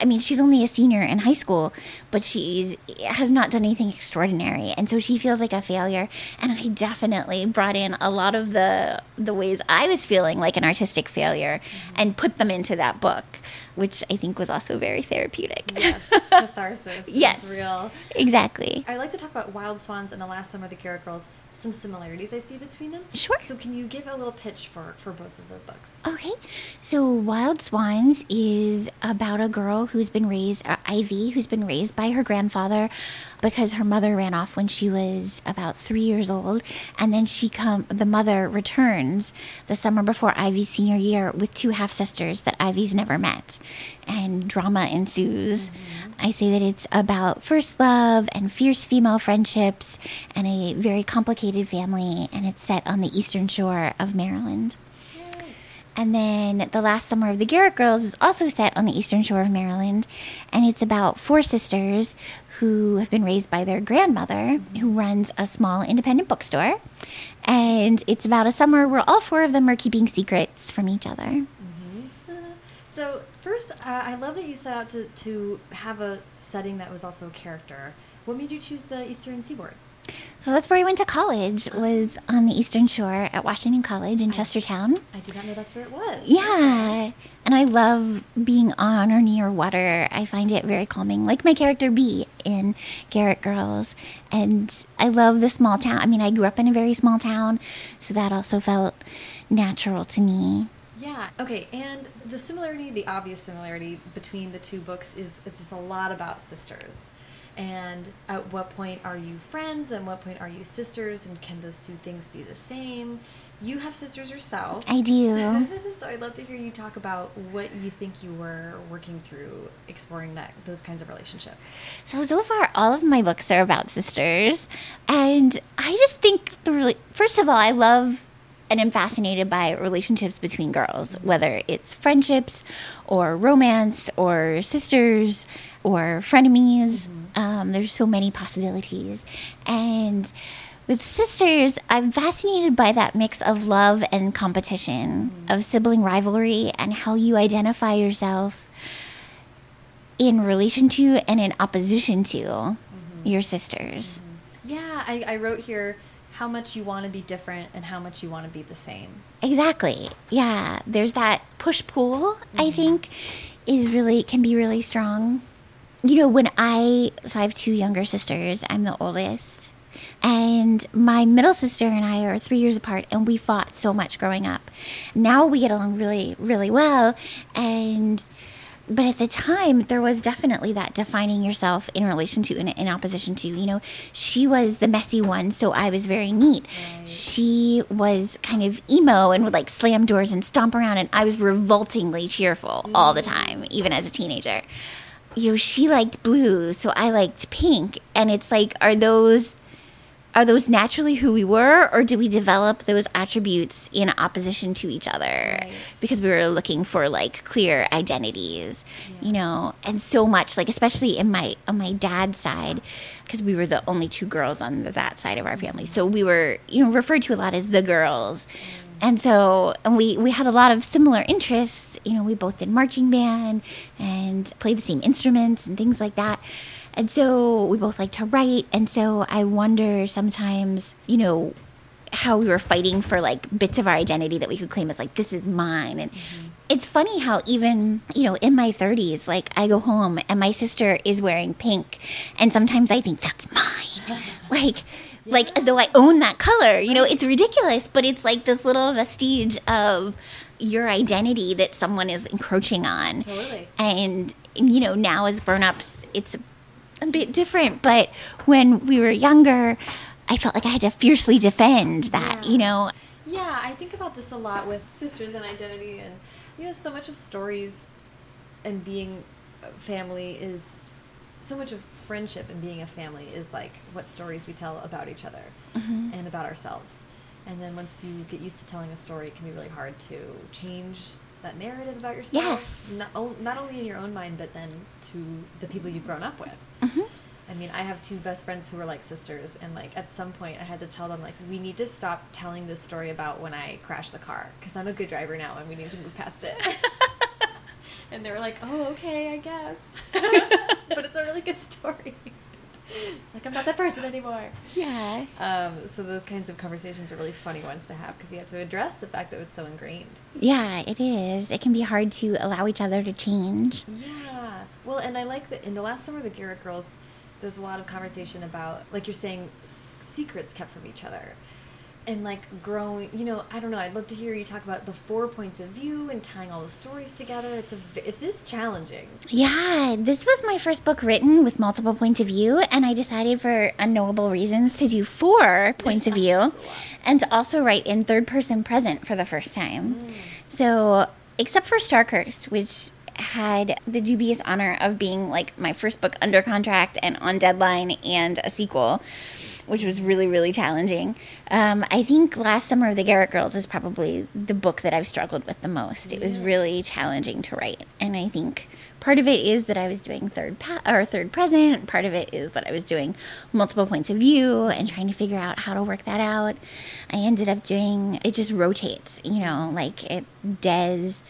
I mean, she's only a senior in high school, but she has not done anything extraordinary, and so she feels like a failure. And I definitely brought in a lot of the the ways I was feeling like an artistic failure, mm-hmm. and put them into that book, which I think was also very therapeutic. Yes, catharsis. yes, real. Exactly. I like to talk about Wild Swans and the Last Summer of the Garrett Girls some similarities I see between them. Sure. So can you give a little pitch for, for both of the books? Okay. So Wild Swans is about a girl who's been raised, uh, Ivy, who's been raised by her grandfather because her mother ran off when she was about three years old. And then she come, the mother returns the summer before Ivy's senior year with two half sisters that Ivy's never met. And drama ensues. Mm-hmm. I say that it's about first love and fierce female friendships and a very complicated family. And it's set on the eastern shore of Maryland. And then The Last Summer of the Garrett Girls is also set on the eastern shore of Maryland. And it's about four sisters who have been raised by their grandmother, who runs a small independent bookstore. And it's about a summer where all four of them are keeping secrets from each other. Mm-hmm. So, first, uh, I love that you set out to, to have a setting that was also a character. What made you choose the Eastern Seaboard? So that's where I went to college. Was on the Eastern Shore at Washington College in I, Chestertown. I did not know that's where it was. Yeah, and I love being on or near water. I find it very calming, like my character B in Garrett Girls. And I love the small town. I mean, I grew up in a very small town, so that also felt natural to me. Yeah. Okay. And the similarity, the obvious similarity between the two books is it's a lot about sisters And at what point are you friends? And what point are you sisters? And can those two things be the same? You have sisters yourself. I do. so I'd love to hear you talk about what you think you were working through exploring that those kinds of relationships. So so far all of my books are about sisters and I just think the really first of all I love and am fascinated by relationships between girls, whether it's friendships or romance or sisters or frenemies. Mm-hmm. Um, there's so many possibilities. And with sisters, I'm fascinated by that mix of love and competition, mm-hmm. of sibling rivalry, and how you identify yourself in relation to and in opposition to mm-hmm. your sisters. Mm-hmm. Yeah, I, I wrote here how much you want to be different and how much you want to be the same. Exactly. Yeah. There's that push pull, mm-hmm. I think, is really, can be really strong. You know, when I, so I have two younger sisters, I'm the oldest. And my middle sister and I are three years apart, and we fought so much growing up. Now we get along really, really well. And but at the time there was definitely that defining yourself in relation to in, in opposition to you know she was the messy one so i was very neat right. she was kind of emo and would like slam doors and stomp around and i was revoltingly cheerful mm. all the time even as a teenager you know she liked blue so i liked pink and it's like are those are those naturally who we were or do we develop those attributes in opposition to each other right. because we were looking for like clear identities yeah. you know and so much like especially in my on my dad's side because we were the only two girls on that side of our family so we were you know referred to a lot as the girls mm. And so and we we had a lot of similar interests you know we both did marching band and played the same instruments and things like that and so we both like to write. And so I wonder sometimes, you know, how we were fighting for like bits of our identity that we could claim as like, this is mine. And mm-hmm. it's funny how even, you know, in my 30s, like I go home and my sister is wearing pink. And sometimes I think that's mine. like, yeah. like as though I own that color. You know, it's ridiculous, but it's like this little vestige of your identity that someone is encroaching on. Totally. And you know, now as grown-ups, it's a bit different. But when we were younger, I felt like I had to fiercely defend that, yeah. you know. Yeah, I think about this a lot with sisters and identity, and you know, so much of stories and being family is so much of friendship and being a family is like what stories we tell about each other mm -hmm. and about ourselves. And then once you get used to telling a story, it can be really hard to change that narrative about yourself. Yes. Not, not only in your own mind, but then to the people you've grown up with. Mm -hmm. I mean, I have two best friends who were like sisters, and like at some point, I had to tell them like we need to stop telling this story about when I crashed the car because I'm a good driver now, and we need to move past it. and they were like, "Oh, okay, I guess," but it's a really good story it's like I'm not that person anymore. Yeah. Um, so those kinds of conversations are really funny ones to have because you have to address the fact that it's so ingrained. Yeah, it is. It can be hard to allow each other to change. Yeah. Well, and I like that in the last summer, the Garrett girls, there's a lot of conversation about, like you're saying, secrets kept from each other and like growing you know i don't know i'd love to hear you talk about the four points of view and tying all the stories together. It's a it is challenging. Yeah this was my first book written with multiple points of view and i decided for unknowable reasons to do four points of view and to also write in third person present for the first time. Mm. so except for Star Cursed which had the dubious honor of being like my first book under contract and on deadline and a sequel which was really, really challenging. Um, I think Last Summer of the Garrett Girls is probably the book that I've struggled with the most. It was really challenging to write. And I think part of it is that I was doing third pa- or third present. Part of it is that I was doing multiple points of view and trying to figure out how to work that out. I ended up doing it just rotates, you know, like it Des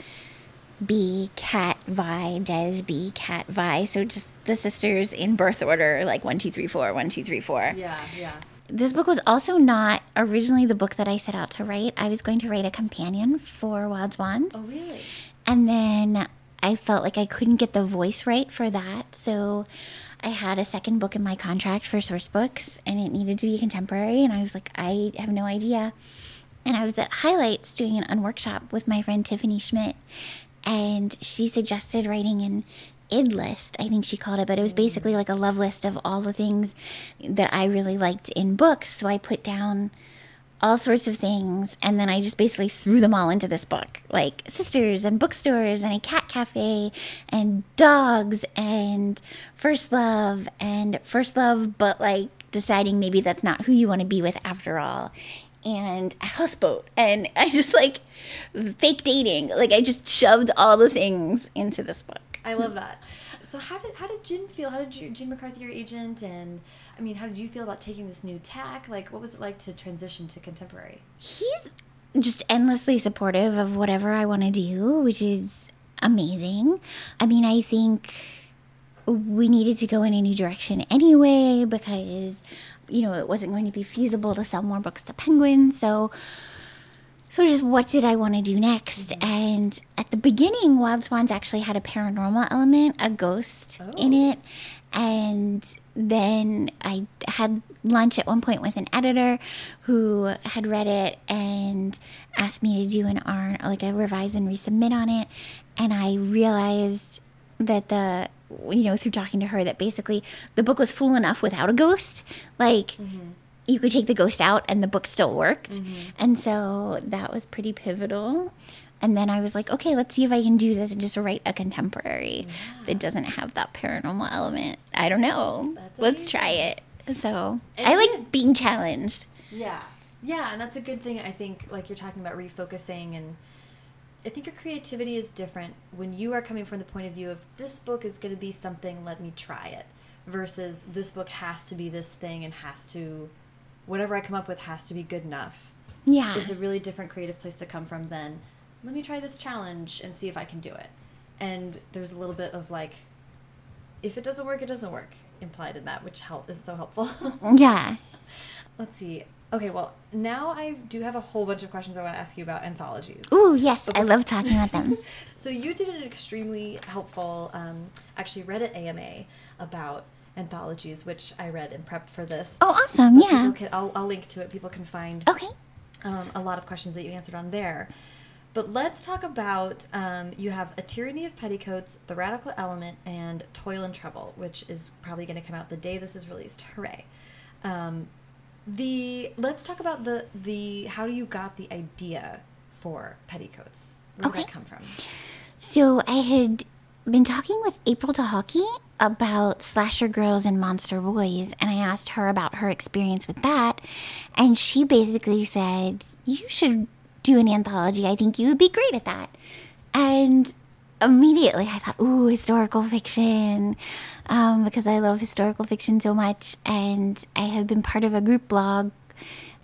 B Cat Vi Des B Cat Vi. So just the sisters in birth order, like one two three four, one two three four. Yeah, yeah. This book was also not originally the book that I set out to write. I was going to write a companion for Wild Swans. Oh, really? And then I felt like I couldn't get the voice right for that, so I had a second book in my contract for Sourcebooks, and it needed to be contemporary. And I was like, I have no idea. And I was at Highlights doing an unworkshop with my friend Tiffany Schmidt, and she suggested writing an id list, I think she called it, but it was mm. basically like a love list of all the things that I really liked in books. So I put down all sorts of things and then I just basically threw them all into this book like sisters and bookstores and a cat cafe and dogs and first love and first love but like deciding maybe that's not who you want to be with after all and a houseboat and I just like fake dating like I just shoved all the things into this book. I love that. So how did how did Jim feel? How did you, Jim McCarthy, your agent, and I mean, how did you feel about taking this new tack? Like, what was it like to transition to contemporary? He's just endlessly supportive of whatever I want to do, which is amazing. I mean, I think we needed to go in a new direction anyway because you know it wasn't going to be feasible to sell more books to Penguin, so so just what did I want to do next? Mm-hmm. And at the beginning, Wild Swans actually had a paranormal element, a ghost oh. in it. And then I had lunch at one point with an editor who had read it and asked me to do an R, like a revise and resubmit on it. And I realized that the you know through talking to her that basically the book was full enough without a ghost like mm-hmm you could take the ghost out and the book still worked. Mm-hmm. And so that was pretty pivotal. And then I was like, okay, let's see if I can do this and just write a contemporary yeah. that doesn't have that paranormal element. I don't know. let's try it. So and I like being challenged. Yeah. Yeah. And that's a good thing. I think, like you're talking about refocusing and. I think your creativity is different when you are coming from the point of view of this book is going to be something, let me try it, versus this book has to be this thing and has to whatever I come up with has to be good enough. Yeah. Is a really different creative place to come from than let me try this challenge and see if I can do it. And there's a little bit of like if it doesn't work, it doesn't work implied in that, which help is so helpful. yeah. Let's see. Okay, well, now I do have a whole bunch of questions I want to ask you about anthologies. Ooh, yes, I love talking about them. so you did an extremely helpful, um, actually Reddit AMA about anthologies, which I read and prepped for this. Oh, awesome! But yeah, can, I'll, I'll link to it. People can find okay um, a lot of questions that you answered on there. But let's talk about um, you have a tyranny of petticoats, the radical element, and toil and trouble, which is probably going to come out the day this is released. Hooray! Um, the let's talk about the the how do you got the idea for petticoats. Where okay. did that come from? So I had been talking with April Tucholke about slasher girls and monster boys, and I asked her about her experience with that, and she basically said, "You should do an anthology. I think you would be great at that." And immediately I thought, "Ooh, historical fiction," um, because I love historical fiction so much, and I have been part of a group blog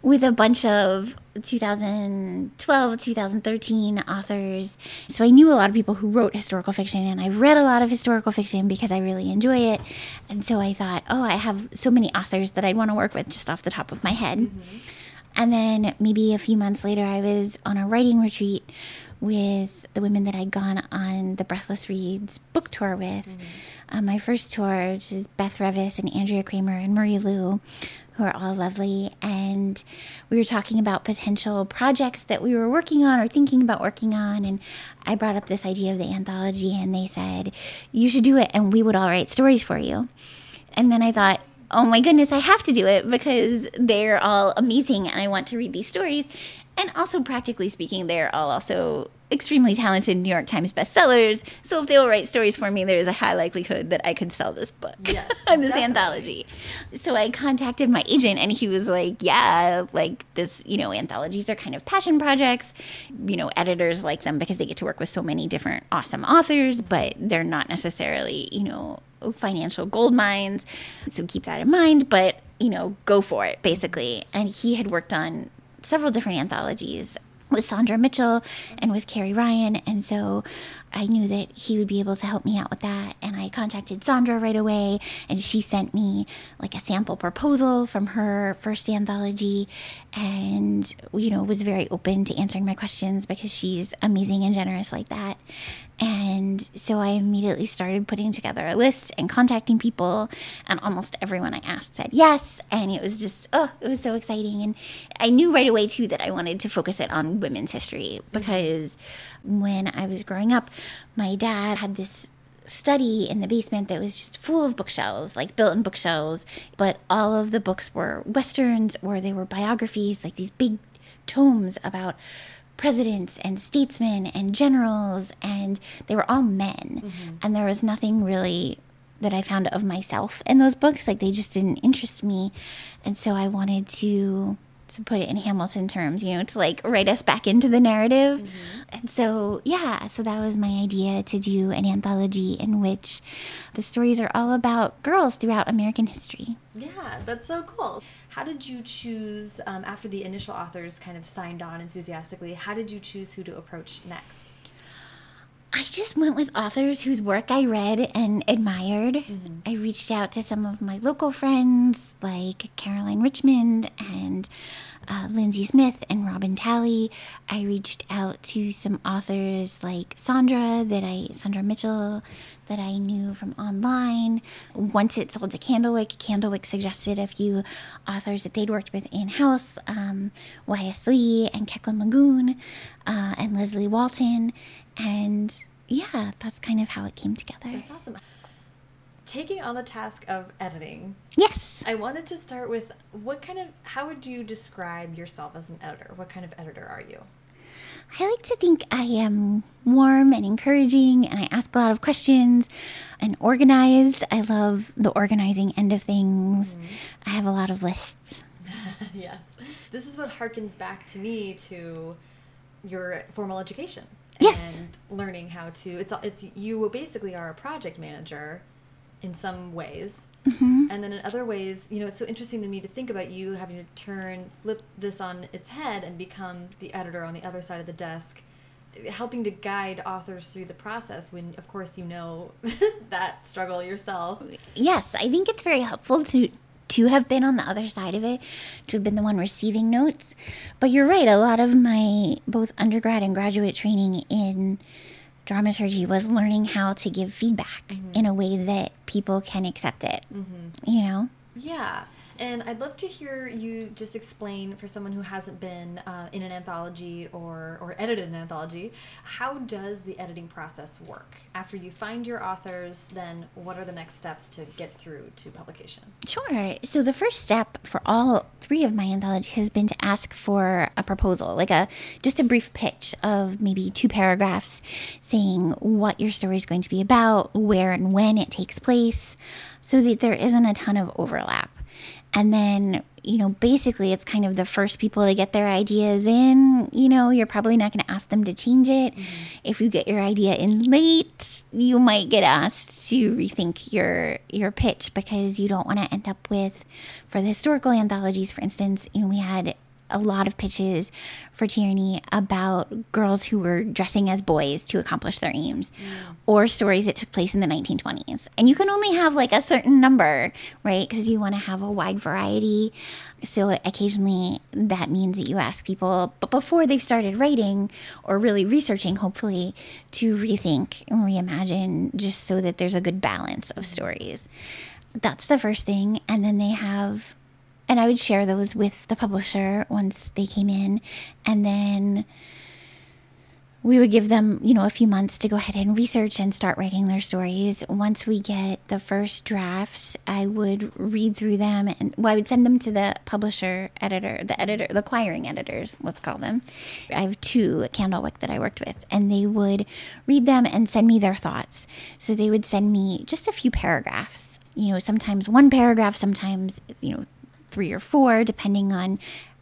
with a bunch of 2012, 2013 authors. So I knew a lot of people who wrote historical fiction, and I've read a lot of historical fiction because I really enjoy it. And so I thought, oh, I have so many authors that I'd want to work with just off the top of my head. Mm-hmm. And then maybe a few months later, I was on a writing retreat with the women that I'd gone on the Breathless Reads book tour with. Mm-hmm. Um, my first tour, which is Beth Revis and Andrea Cremer and Marie Lu, who are all lovely. And we were talking about potential projects that we were working on or thinking about working on. And I brought up this idea of the anthology, and they said, You should do it, and we would all write stories for you. And then I thought, Oh my goodness, I have to do it because they're all amazing and I want to read these stories. And also, practically speaking, they're all also extremely talented New York Times bestsellers. So if they will write stories for me, there is a high likelihood that I could sell this book, yes, this definitely. anthology. So I contacted my agent, and he was like, "Yeah, like this, you know, anthologies are kind of passion projects. You know, editors like them because they get to work with so many different awesome authors, but they're not necessarily, you know." financial gold mines so keep that in mind but you know go for it basically and he had worked on several different anthologies with Saundra Mitchell and with Carrie Ryan. And so I knew that he would be able to help me out with that. And I contacted Saundra right away, and she sent me like a sample proposal from her first anthology, and you know was very open to answering my questions because she's amazing and generous like that. And so I immediately started putting together a list and contacting people, and almost everyone I asked said yes. And it was just, oh, it was so exciting. And I knew right away, too, that I wanted to focus it on women's history mm-hmm. because when I was growing up, my dad had this study in the basement that was just full of bookshelves, like built in bookshelves, but all of the books were westerns or they were biographies, like these big tomes about presidents and statesmen and generals, and they were all men. Mm-hmm. And there was nothing really that I found of myself in those books. Like they just didn't interest me. And so I wanted to to put it in Hamilton terms, you know, to like write us back into the narrative. Mm-hmm. And so, yeah, so that was my idea to do an anthology in which the stories are all about girls throughout American history. Yeah, that's so cool. How did you choose, um, after the initial authors kind of signed on enthusiastically, how did you choose who to approach next? I just went with authors whose work I read and admired. Mm-hmm. I reached out to some of my local friends like Caroline Richmond and uh, Lindsay Smith and Robin Talley. I reached out to some authors like Saundra that I Saundra Mitchell that I knew from online. Once it sold to Candlewick, Candlewick suggested a few authors that they'd worked with in house, um, Y.S. Lee and Kekla Magoon uh, and Leslye Walton. And yeah, that's kind of how it came together. That's awesome. Taking on the task of editing. Yes. I wanted to start with what kind of, how would you describe yourself as an editor? What kind of editor are you? I like to think I am warm and encouraging, and I ask a lot of questions and organized. I love the organizing end of things. Mm -hmm. I have a lot of lists. yes. This is what harkens back to me to your formal education yes. and learning how to it's it's you basically are a project manager in some ways mm -hmm. and then in other ways you know it's so interesting to me to think about you having to turn flip this on its head and become the editor on the other side of the desk helping to guide authors through the process when of course you know that struggle yourself yes i think it's very helpful to to have been on the other side of it, to have been the one receiving notes. But you're right, a lot of my both undergrad and graduate training in dramaturgy was learning how to give feedback mm-hmm. in a way that people can accept it. Mm-hmm. You know? Yeah. And I'd love to hear you just explain for someone who hasn't been uh, in an anthology or, or edited an anthology, how does the editing process work? After you find your authors, then what are the next steps to get through to publication? Sure. So the first step for all three of my anthologies has been to ask for a proposal, like a just a brief pitch of maybe two paragraphs saying what your story is going to be about, where and when it takes place, so that there isn't a ton of overlap. And then, you know, basically it's kind of the first people to get their ideas in. You know, you're probably not going to ask them to change it. Mm-hmm. If you get your idea in late, you might get asked to rethink your your pitch because you don't want to end up with for the historical anthologies, for instance, you know, we had a lot of pitches for Tyranny about girls who were dressing as boys to accomplish their aims, mm. or stories that took place in the 1920s. And you can only have like a certain number, right? Because you want to have a wide variety. So occasionally that means that you ask people, but before they've started writing or really researching, hopefully, to rethink and reimagine just so that there's a good balance of stories. That's the first thing. And then they have and I would share those with the publisher once they came in, and then we would give them, you know, a few months to go ahead and research and start writing their stories. Once we get the first drafts, I would read through them and well, I would send them to the publisher editor, the editor, the acquiring editors, let's call them. I have two at Candlewick that I worked with, and they would read them and send me their thoughts. So they would send me just a few paragraphs, you know, sometimes one paragraph, sometimes, you know, three or four, depending on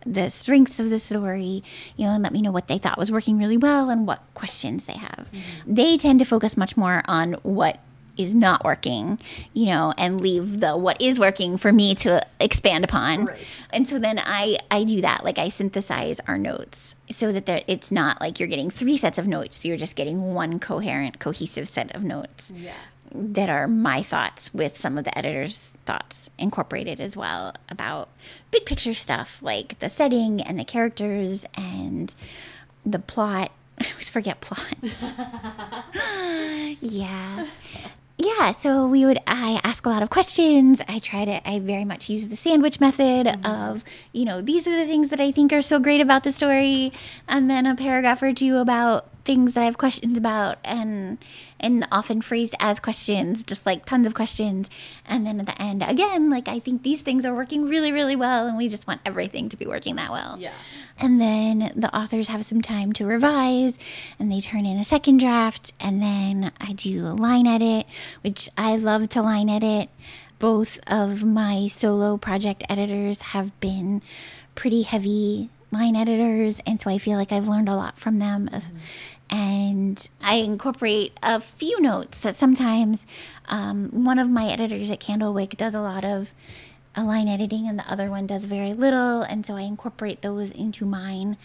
the strengths of the story, you know, and let me know what they thought was working really well and what questions they have. Mm-hmm. They tend to focus much more on what is not working, you know, and leave the what is working for me to expand upon. Right. And so then I I do that, like I synthesize our notes so that it's not like you're getting three sets of notes, you're just getting one coherent, cohesive set of notes. Yeah that are my thoughts with some of the editor's thoughts incorporated as well about big picture stuff like the setting and the characters and the plot. I always forget plot. yeah. yeah, so we would I ask a lot of questions. I try to I very much use the sandwich method Mm-hmm. of, you know, these are the things that I think are so great about the story and then a paragraph or two about things that I have questions about and and often phrased as questions, just like tons of questions. And then at the end again, like I think these things are working really really well and we just want everything to be working that well. Yeah. And then the authors have some time to revise and they turn in a second draft. And then I do a line edit, which I love to line edit. Both of my solo project editors have been pretty heavy line editors. And so I feel like I've learned a lot from them. Mm-hmm. And I incorporate a few notes that sometimes um, one of my editors at Candlewick does a lot of a line editing and the other one does very little. And so i incorporate those into mine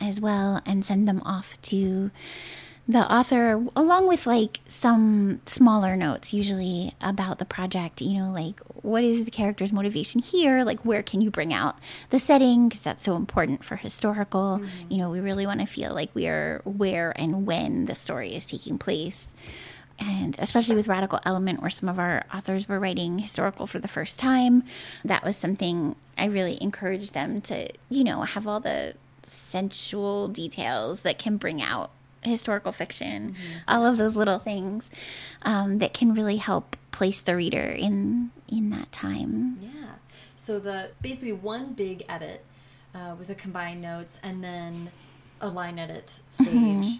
as well and send them off to the author along with like some smaller notes usually about the project you know like what is the character's motivation here? Like where can you bring out the setting? Because that's so important for historical. Mm-hmm. You know we really want to feel like we are where and when the story is taking place. And especially with Radical Element, where some of our authors were writing historical for the first time, that was something I really encouraged them to, you know, have all the sensual details that can bring out historical fiction, all of those little things um, that can really help place the reader in in that time. Yeah. So the basically one big edit uh, with the combined notes, and then a line edit stage, Mm-hmm.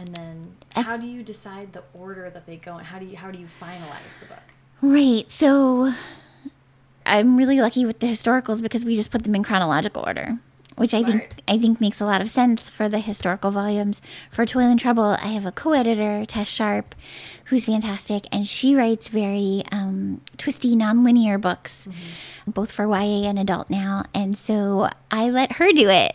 and then how do you decide the order that they go in? How do you how do you finalize the book? Right. So I'm really lucky with the historicals because we just put them in chronological order, which I think I think makes a lot of sense for the historical volumes. For Toil and Trouble, I have a co-editor, Tess Sharpe, who's fantastic, and she writes very um, twisty, non-linear books, mm-hmm. both for YA and adult now. And so I let her do it.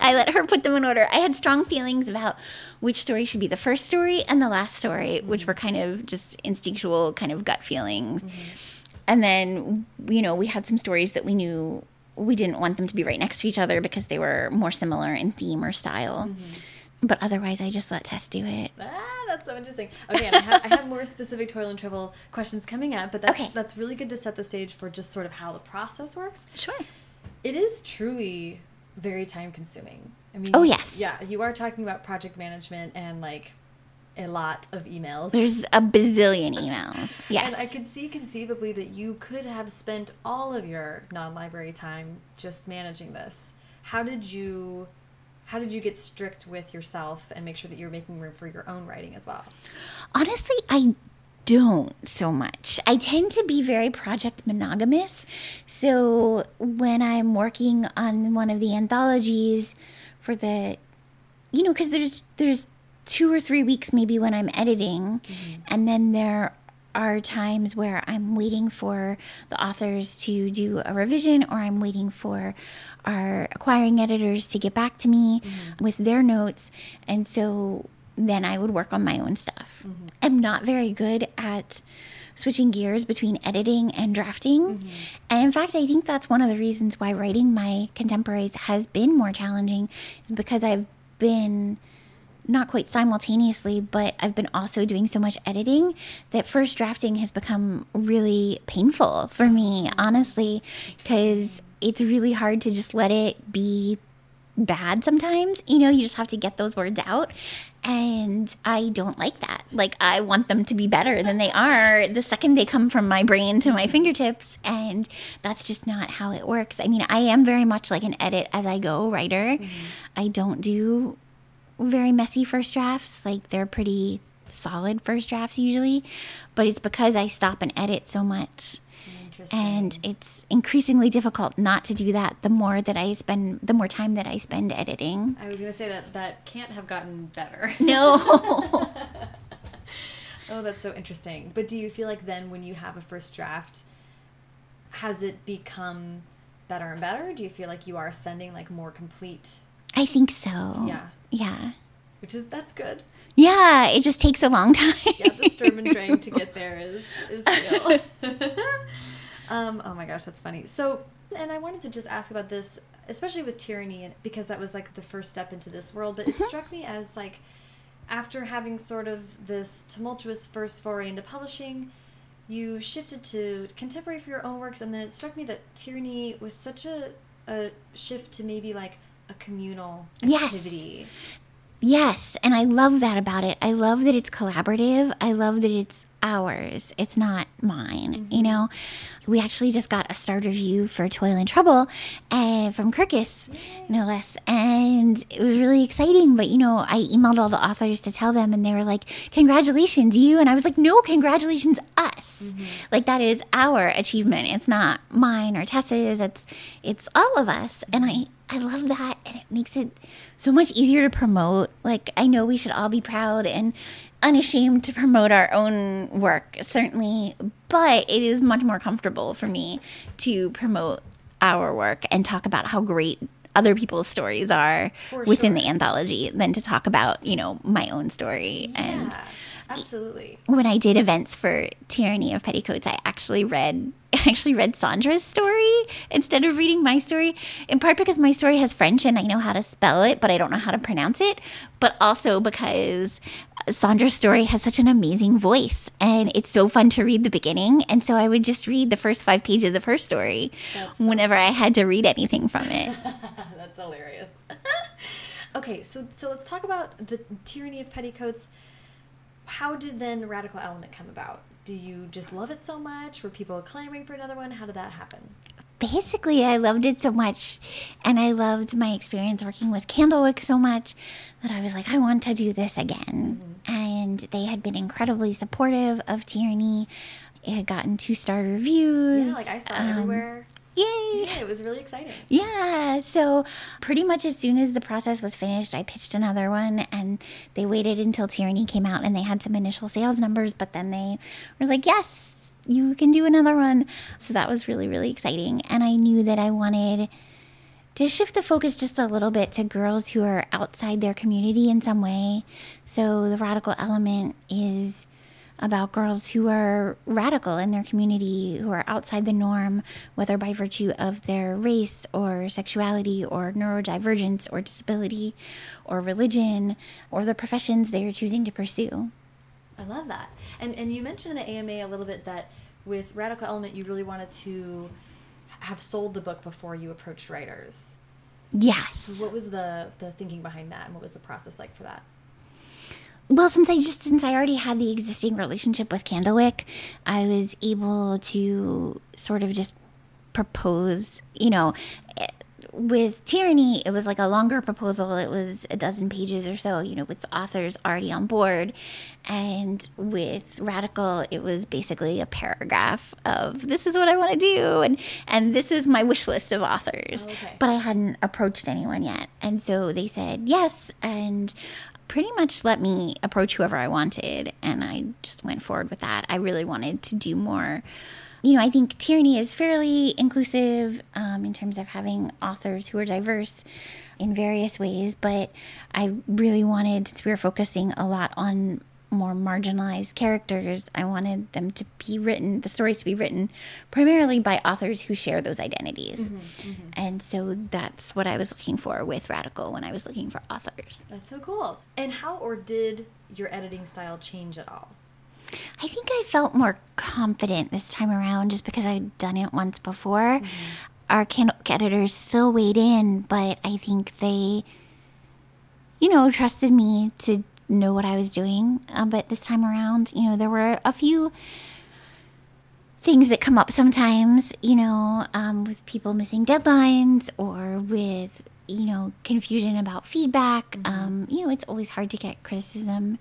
I let her put them in order. I had strong feelings about which story should be the first story and the last story, which mm-hmm. were kind of just instinctual, kind of gut feelings. Mm-hmm. And then, you know, we had some stories that we knew we didn't want them to be right next to each other because they were more similar in theme or style. But otherwise, I just let Tess do it. Ah, that's so interesting. Okay, I have, I have more specific toil and trouble questions coming up, but that's Okay. that's really good to set the stage for just sort of how the process works. Sure. It is truly very time consuming. I mean, Oh, yes. yeah, you are talking about project management and like a lot of emails. There's a bazillion emails. Yes. And I could see conceivably that you could have spent all of your non-library time just managing this. How did you how did you get strict with yourself and make sure that you're making room for your own writing as well? Honestly, I don't so much. I tend to be very project monogamous. So when I'm working on one of the anthologies for the you know, cuz there's there's 2 or 3 weeks maybe when I'm editing mm-hmm. and then there are times where I'm waiting for the authors to do a revision or I'm waiting for our acquiring editors to get back to me mm-hmm. with their notes. And so then I would work on my own stuff. Mm-hmm. I'm not very good at switching gears between editing and drafting. And in fact, I think that's one of the reasons why writing my contemporaries has been more challenging is because I've been not quite simultaneously, but I've been also doing so much editing that first drafting has become really painful for me, honestly, because it's really hard to just let it be bad sometimes. You know, you just have to get those words out. And I don't like that. Like, I want them to be better than they are the second they come from my brain to my fingertips. And that's just not how it works. I mean, I am very much like an edit as I go writer. Mm-hmm. I don't do very messy first drafts. Like they're pretty solid first drafts usually, but it's because I stop and edit so much. And it's increasingly difficult not to do that the more that I spend the more time that I spend editing. I was going to say that that can't have gotten better. No. Oh, that's so interesting. But do you feel like then when you have a first draft, has it become better and better? Do you feel like you are sending like more complete, I think so. Yeah. Yeah. which is that's good. Yeah, it just takes a long time. Yeah, the Sturm and Drang to get there is is real. um, oh my gosh, that's funny. So, and I wanted to just ask about this, especially with tyranny, and because that was like the first step into this world. But it struck me as like after having sort of this tumultuous first foray into publishing, you shifted to contemporary for your own works, and then it struck me that Tyranny was such a, a shift to maybe like a communal activity. Yes, and I love that about it. I love that it's collaborative. I love that it's ours. It's not mine. You mm-hmm. know, we actually just got a star review for Toil and Trouble, and from Kirkus, no less, and it was really exciting. But you know, I emailed all the authors to tell them, and they were like, "Congratulations, you!" And I was like, "No, congratulations, us! Mm-hmm. Like that is our achievement. It's not mine or Tess's. It's it's all of us." And I I love that, and it makes it so much easier to promote. Like, I know we should all be proud and unashamed to promote our own work, certainly, but it is much more comfortable for me to promote our work and talk about how great other people's stories are For within sure. the anthology than to talk about, you know, my own story. And Yeah, absolutely. when I did events for Tyranny of Petticoats, I actually read I actually read Saundra's story instead of reading my story. In part because my story has French and I know how to spell it, but I don't know how to pronounce it. But also because Saundra's story has such an amazing voice and it's so fun to read the beginning. And so I would just read the first five pages of her story That's so whenever I had to read anything from it. That's hilarious. okay, so so let's talk about the tyranny of petticoats. How did then Radical Element come about? Do you just love it so much? Were people clamoring for another one? How did that happen? basically I loved it so much and I loved my experience working with Candlewick so much that I was like I want to do this again and they had been incredibly supportive of Tyranny it had gotten two star reviews Yeah, like I saw it Um, everywhere. Yay Yeah, it was really exciting. yeah, so pretty much as soon as the process was finished, I pitched another one and they waited until Tyranny came out and they had some initial sales numbers, but then they were like, yes, you can do another one. So that was really, really exciting. And I knew that I wanted to shift the focus just a little bit to girls who are outside their community in some way. So the radical element is about girls who are radical in their community, who are outside the norm, whether by virtue of their race or sexuality or neurodivergence or disability or religion or the professions they are choosing to pursue. I love that. And and you mentioned in the AMA a little bit that with Radical Element you really wanted to have sold the book before you approached writers. Yes. What was the the thinking behind that and what was the process like for that? Well, since I just since I already had the existing relationship with Candlewick, I was able to sort of just propose, you know, eh, with Tyranny, it was like a longer proposal. It was a dozen pages or so, you know, with the authors already on board. And with Radical, it was basically a paragraph of this is what I want to do and and this is my wish list of authors. Oh, okay. But I hadn't approached anyone yet. And so they said yes and pretty much let me approach whoever I wanted and I just went forward with that. I really wanted to do more you know, I think Tyranny is fairly inclusive um, in terms of having authors who are diverse in various ways, but I really wanted, since we were focusing a lot on more marginalized characters, I wanted them to be written, the stories to be written primarily by authors who share those identities. Mm-hmm, mm-hmm. And so that's what I was looking for with Radical when I was looking for authors. That's so cool. And how or did your editing style change at all? I think I felt more confident this time around just because I'd done it once before. Mm-hmm. Our can- editors still weighed in, but I think they, you know, trusted me to know what I was doing. Uh, but this time around, you know, there were a few things that come up sometimes, you know, um, with people missing deadlines or with, you know, confusion about feedback. Um, you know, it's always hard to get criticism.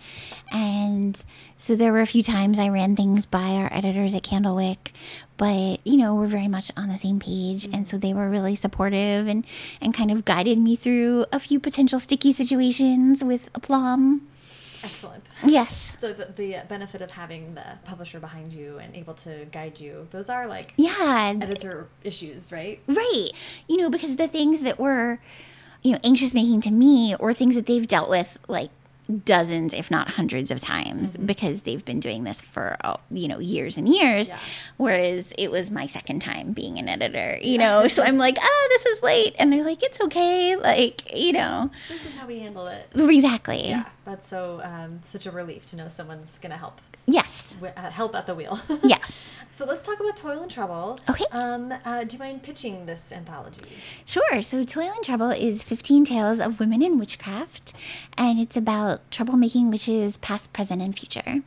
And so there were a few times I ran things by our editors at Candlewick, but, you know, we're very much on the same page. And so they were really supportive and, and kind of guided me through a few potential sticky situations with aplomb. Excellent. Yes. So the, the benefit of having the publisher behind you and able to guide you, those are like Yeah. editor issues, right? Right. You know, because the things that were, you know, anxious making to me or things that they've dealt with, like dozens, if not hundreds of times because they've been doing this for, uh, you know, years and years. Yeah. Whereas it was my second time being an editor, you know? so I'm like, oh this is late. And they're like, it's okay. Like, you know, This is how we handle it. exactly. Yeah, that's so um, such a relief to know someone's gonna help Yes. uh, help at the wheel. Yes. So let's talk about Toil and Trouble. Okay. Um, uh, do you mind pitching this anthology? Sure. So, Toil and Trouble is 15 tales of women in witchcraft, and it's about troublemaking witches, past, present, and future.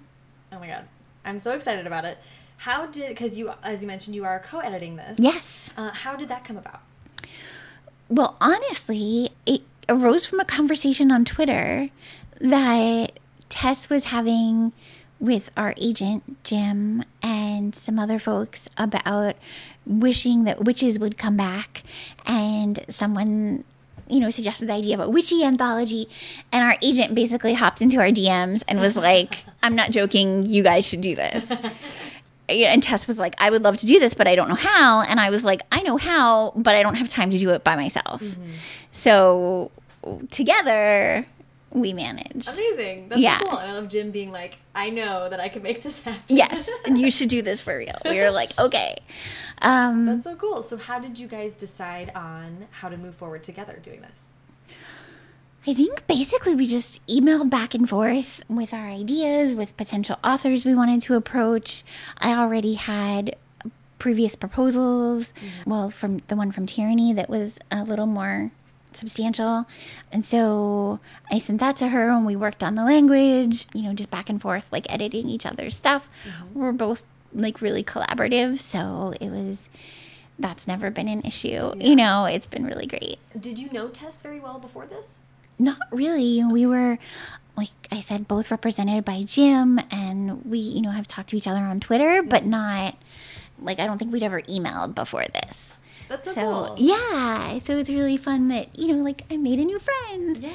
Oh my god, I'm so excited about it. How did because you, as you mentioned, you are co-editing this. Yes. Uh, how did that come about? Well, honestly, it arose from a conversation on Twitter that Tess was having with our agent, Jim, and some other folks about wishing that witches would come back. And someone, you know, suggested the idea of a witchy anthology. And our agent basically hopped into our DMs and was like, I'm not joking, you guys should do this. And Tess was like, I would love to do this, but I don't know how. And I was like, I know how, but I don't have time to do it by myself. Mm-hmm. So together, we managed. Amazing. That's Yeah. cool. And I love Jim being like, I know that I can make this happen. Yes, And you should do this for real. We were like, okay. Um, That's so cool. So how did you guys decide on how to move forward together doing this? I think basically we just emailed back and forth with our ideas, with potential authors we wanted to approach. I already had previous proposals, well, from the one from Tyranny that was a little more substantial. And so I sent that to her and we worked on the language, you know, just back and forth, like editing each other's stuff. Mm-hmm. We're both like really collaborative. So it was, that's never been an issue. You know, it's been really great. Did you know Tess very well before this? Not really. We were, like I said, both represented by Jim, and we, you know, have talked to each other on Twitter, but not like I don't think we'd ever emailed before this. That's so, So cool. yeah, so it's really fun that you know, like I made a new friend. Yeah,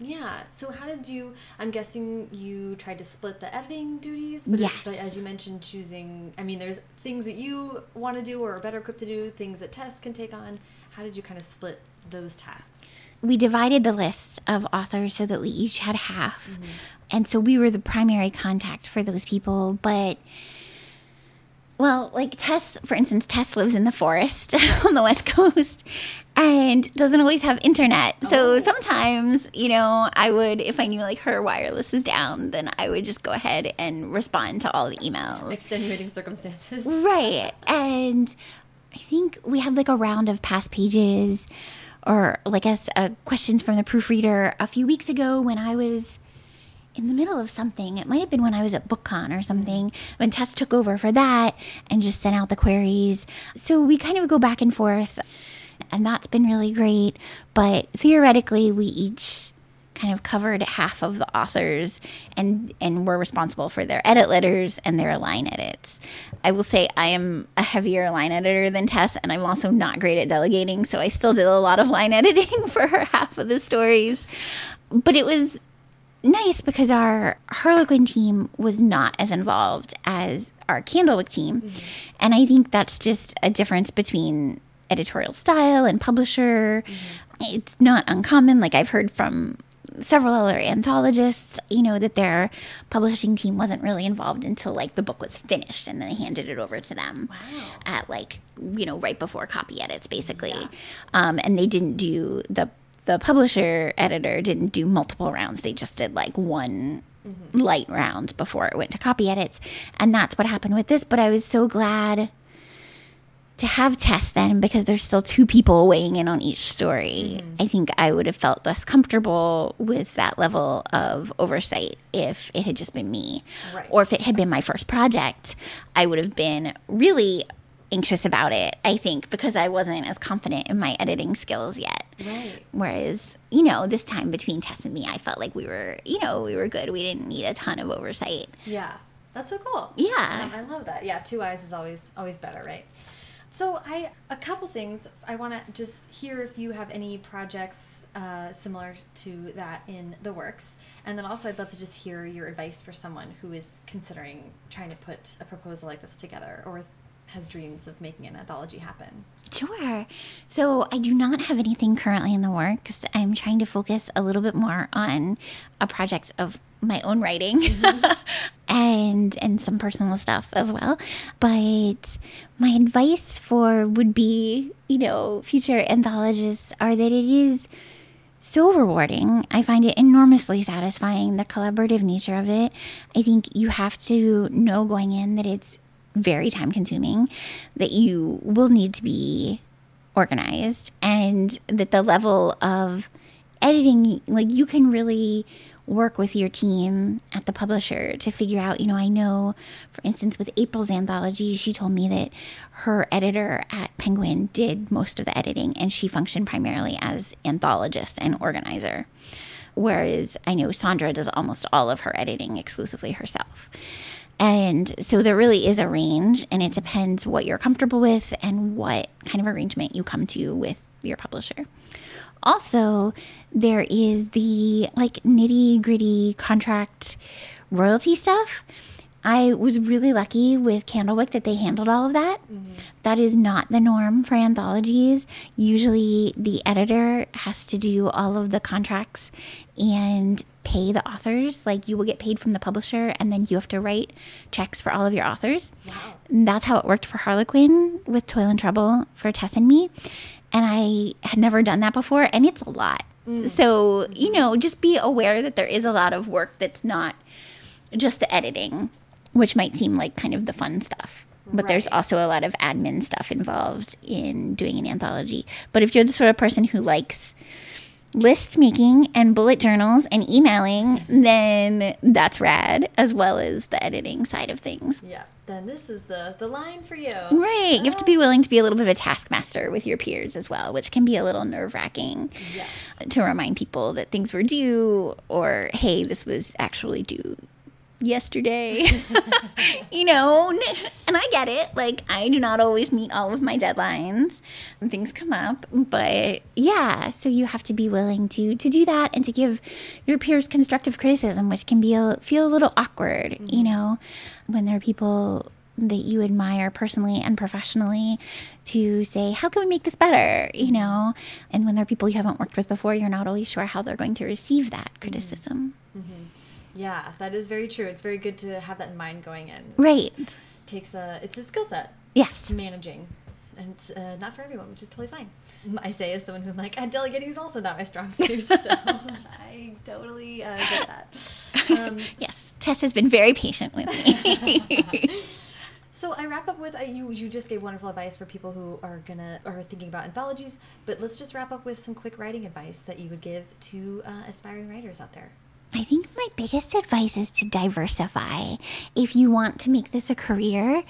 yeah. So how did you? I'm guessing you tried to split the editing duties. But, Yes. but as you mentioned, choosing. I mean, there's things that you want to do or are better equipped to do, things that Tess can take on. How did you kind of split those tasks? we divided the list of authors so that we each had half. Mm-hmm. And so we were the primary contact for those people. But, well, like Tess, for instance, Tess lives in the forest on the West Coast and doesn't always have internet. So Oh. sometimes, you know, I would, if I knew like her wireless is down, then I would just go ahead and respond to all the emails. Extenuating circumstances. Right. And I think we had like a round of past pages or like as uh, questions from the proofreader a few weeks ago when I was in the middle of something. It might have been when I was at BookCon or something when Tess took over for that and just sent out the queries. So we kind of go back and forth and that's been really great. But theoretically, we each kind of covered half of the authors and and were responsible for their edit letters and their line edits. I will say I am a heavier line editor than Tess and I'm also not great at delegating, so I still did a lot of line editing for her half of the stories. But it was nice because our Harlequin team was not as involved as our Candlewick team. And I think that's just a difference between editorial style and publisher. It's not uncommon. Like I've heard from several other anthologists, you know, that their publishing team wasn't really involved until like the book was finished and then they handed it over to them at like, you know, right before copy edits basically. Um, and they didn't do the the publisher editor didn't do multiple rounds. They just did like one light round before it went to copy edits. And that's what happened with this. But I was so glad to have Tess then because there's still two people weighing in on each story. Mm-hmm. I think I would have felt less comfortable with that level of oversight if it had just been me. Right. Or if it had been my first project, I would have been really anxious about it, I think, because I wasn't as confident in my editing skills yet. Right. Whereas, you know, this time between Tess and me, I felt like we were, you know, we were good. We didn't need a ton of oversight. Yeah, that's so cool. Yeah. I love that. Yeah, two eyes is always always better, right? So I a couple things I want to just hear if you have any projects uh, similar to that in the works, and then also I'd love to just hear your advice for someone who is considering trying to put a proposal like this together or has dreams of making an anthology happen? Sure. So I do not have anything currently in the works. I'm trying to focus a little bit more on a project of my own writing mm-hmm. and and some personal stuff as well. But my advice for would be, you know, future anthologists are that it is so rewarding. I find it enormously satisfying, the collaborative nature of it. I think you have to know going in that it's very time consuming, that you will need to be organized, and that the level of editing, like you can really work with your team at the publisher to figure out, you know, I know, for instance, with April's anthology, she told me that her editor at Penguin did most of the editing and she functioned primarily as anthologist and organizer. Whereas I know Saundra does almost all of her editing exclusively herself. And so there really is a range, and it depends what you're comfortable with and what kind of arrangement you come to with your publisher. Also, there is the like nitty gritty contract royalty stuff. I was really lucky with Candlewick that they handled all of that. Mm-hmm. that is not the norm for anthologies. Usually, the editor has to do all of the contracts and pay the authors. Like, you will get paid from the publisher, and then you have to write checks for all of your authors. Wow. That's how it worked for Harlequin with Toil and Trouble for Tess and me. And I had never done that before, and it's a lot. Mm. So, you know, just be aware that there is a lot of work that's not just the editing which might seem like kind of the fun stuff. But right. there's also a lot of admin stuff involved in doing an anthology. But if you're the sort of person who likes list making and bullet journals and emailing, then that's rad, as well as the editing side of things. Yeah, then this is the the line for you. Right. You have to be ah. willing to be a little bit of a taskmaster with your peers as well, which can be a little nerve wracking. Yes. Uh, to remind people that things were due, or hey, this was actually due yesterday. you know, and I get it. Like, I do not always meet all of my deadlines and things come up. But yeah, so you have to be willing to to do that and to give your peers constructive criticism, which can be a, feel a little awkward, mm-hmm. you know, when there are people that you admire personally and professionally to say, how can we make this better? You know, and when there are people you haven't worked with before, you're not always sure how they're going to receive that criticism. Mm-hmm. Yeah, that is very true. It's very good to have that in mind going in. Right. It takes a it's a skill set. Yes. Managing. And it's uh, not for everyone, which is totally fine. I say as someone who like, and delegating is also not my strong suit, so I totally uh, get that. Um, yes, Tess has been very patient with me. So I wrap up with uh, you. You just gave wonderful advice for people who are gonna are thinking about anthologies. But let's just wrap up with some quick writing advice that you would give to uh, aspiring writers out there. I think my biggest advice is to diversify. If you want to make this a career,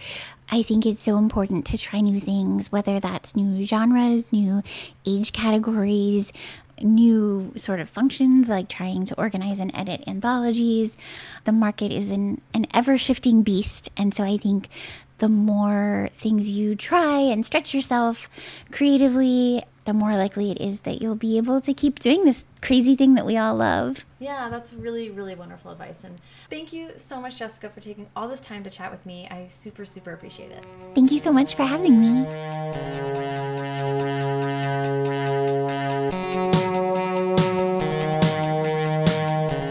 I think it's so important to try new things, whether that's new genres, new age categories, new sort of functions like trying to organize and edit anthologies. The market is an, an ever shifting beast. And so I think the more things you try and stretch yourself creatively, the more likely it is that you'll be able to keep doing this crazy thing that we all love. Yeah, that's really, really wonderful advice. And thank you so much, Jessica, for taking all this time to chat with me. I super, super appreciate it. Thank you so much for having me.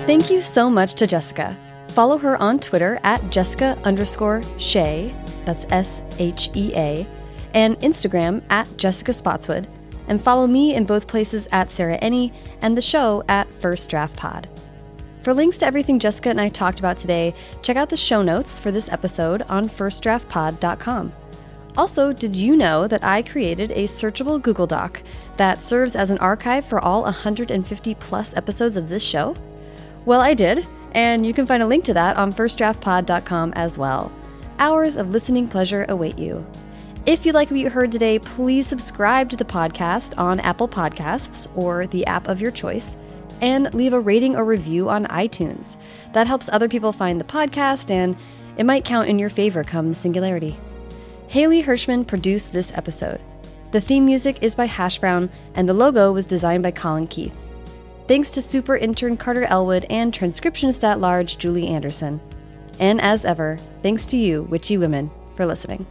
Thank you so much to Jessica. Follow her on Twitter at Jessica underscore Shea, that's S H E A, and Instagram at Jessica Spotswood and follow me in both places at Sarah Enni and the show at First Draft Pod. For links to everything Jessica and I talked about today, check out the show notes for this episode on firstdraftpod.com. Also, did you know that I created a searchable Google Doc that serves as an archive for all 150 plus episodes of this show? Well, I did, and you can find a link to that on firstdraftpod.com as well. Hours of listening pleasure await you. If you like what you heard today, please subscribe to the podcast on Apple Podcasts or the app of your choice and leave a rating or review on iTunes. That helps other people find the podcast and it might count in your favor come Singularity. Haley Hirschman produced this episode. The theme music is by Hash Brown and the logo was designed by Colin Keith. Thanks to super intern Carter Elwood and transcriptionist at large Julie Anderson. And as ever, thanks to you, witchy women, for listening.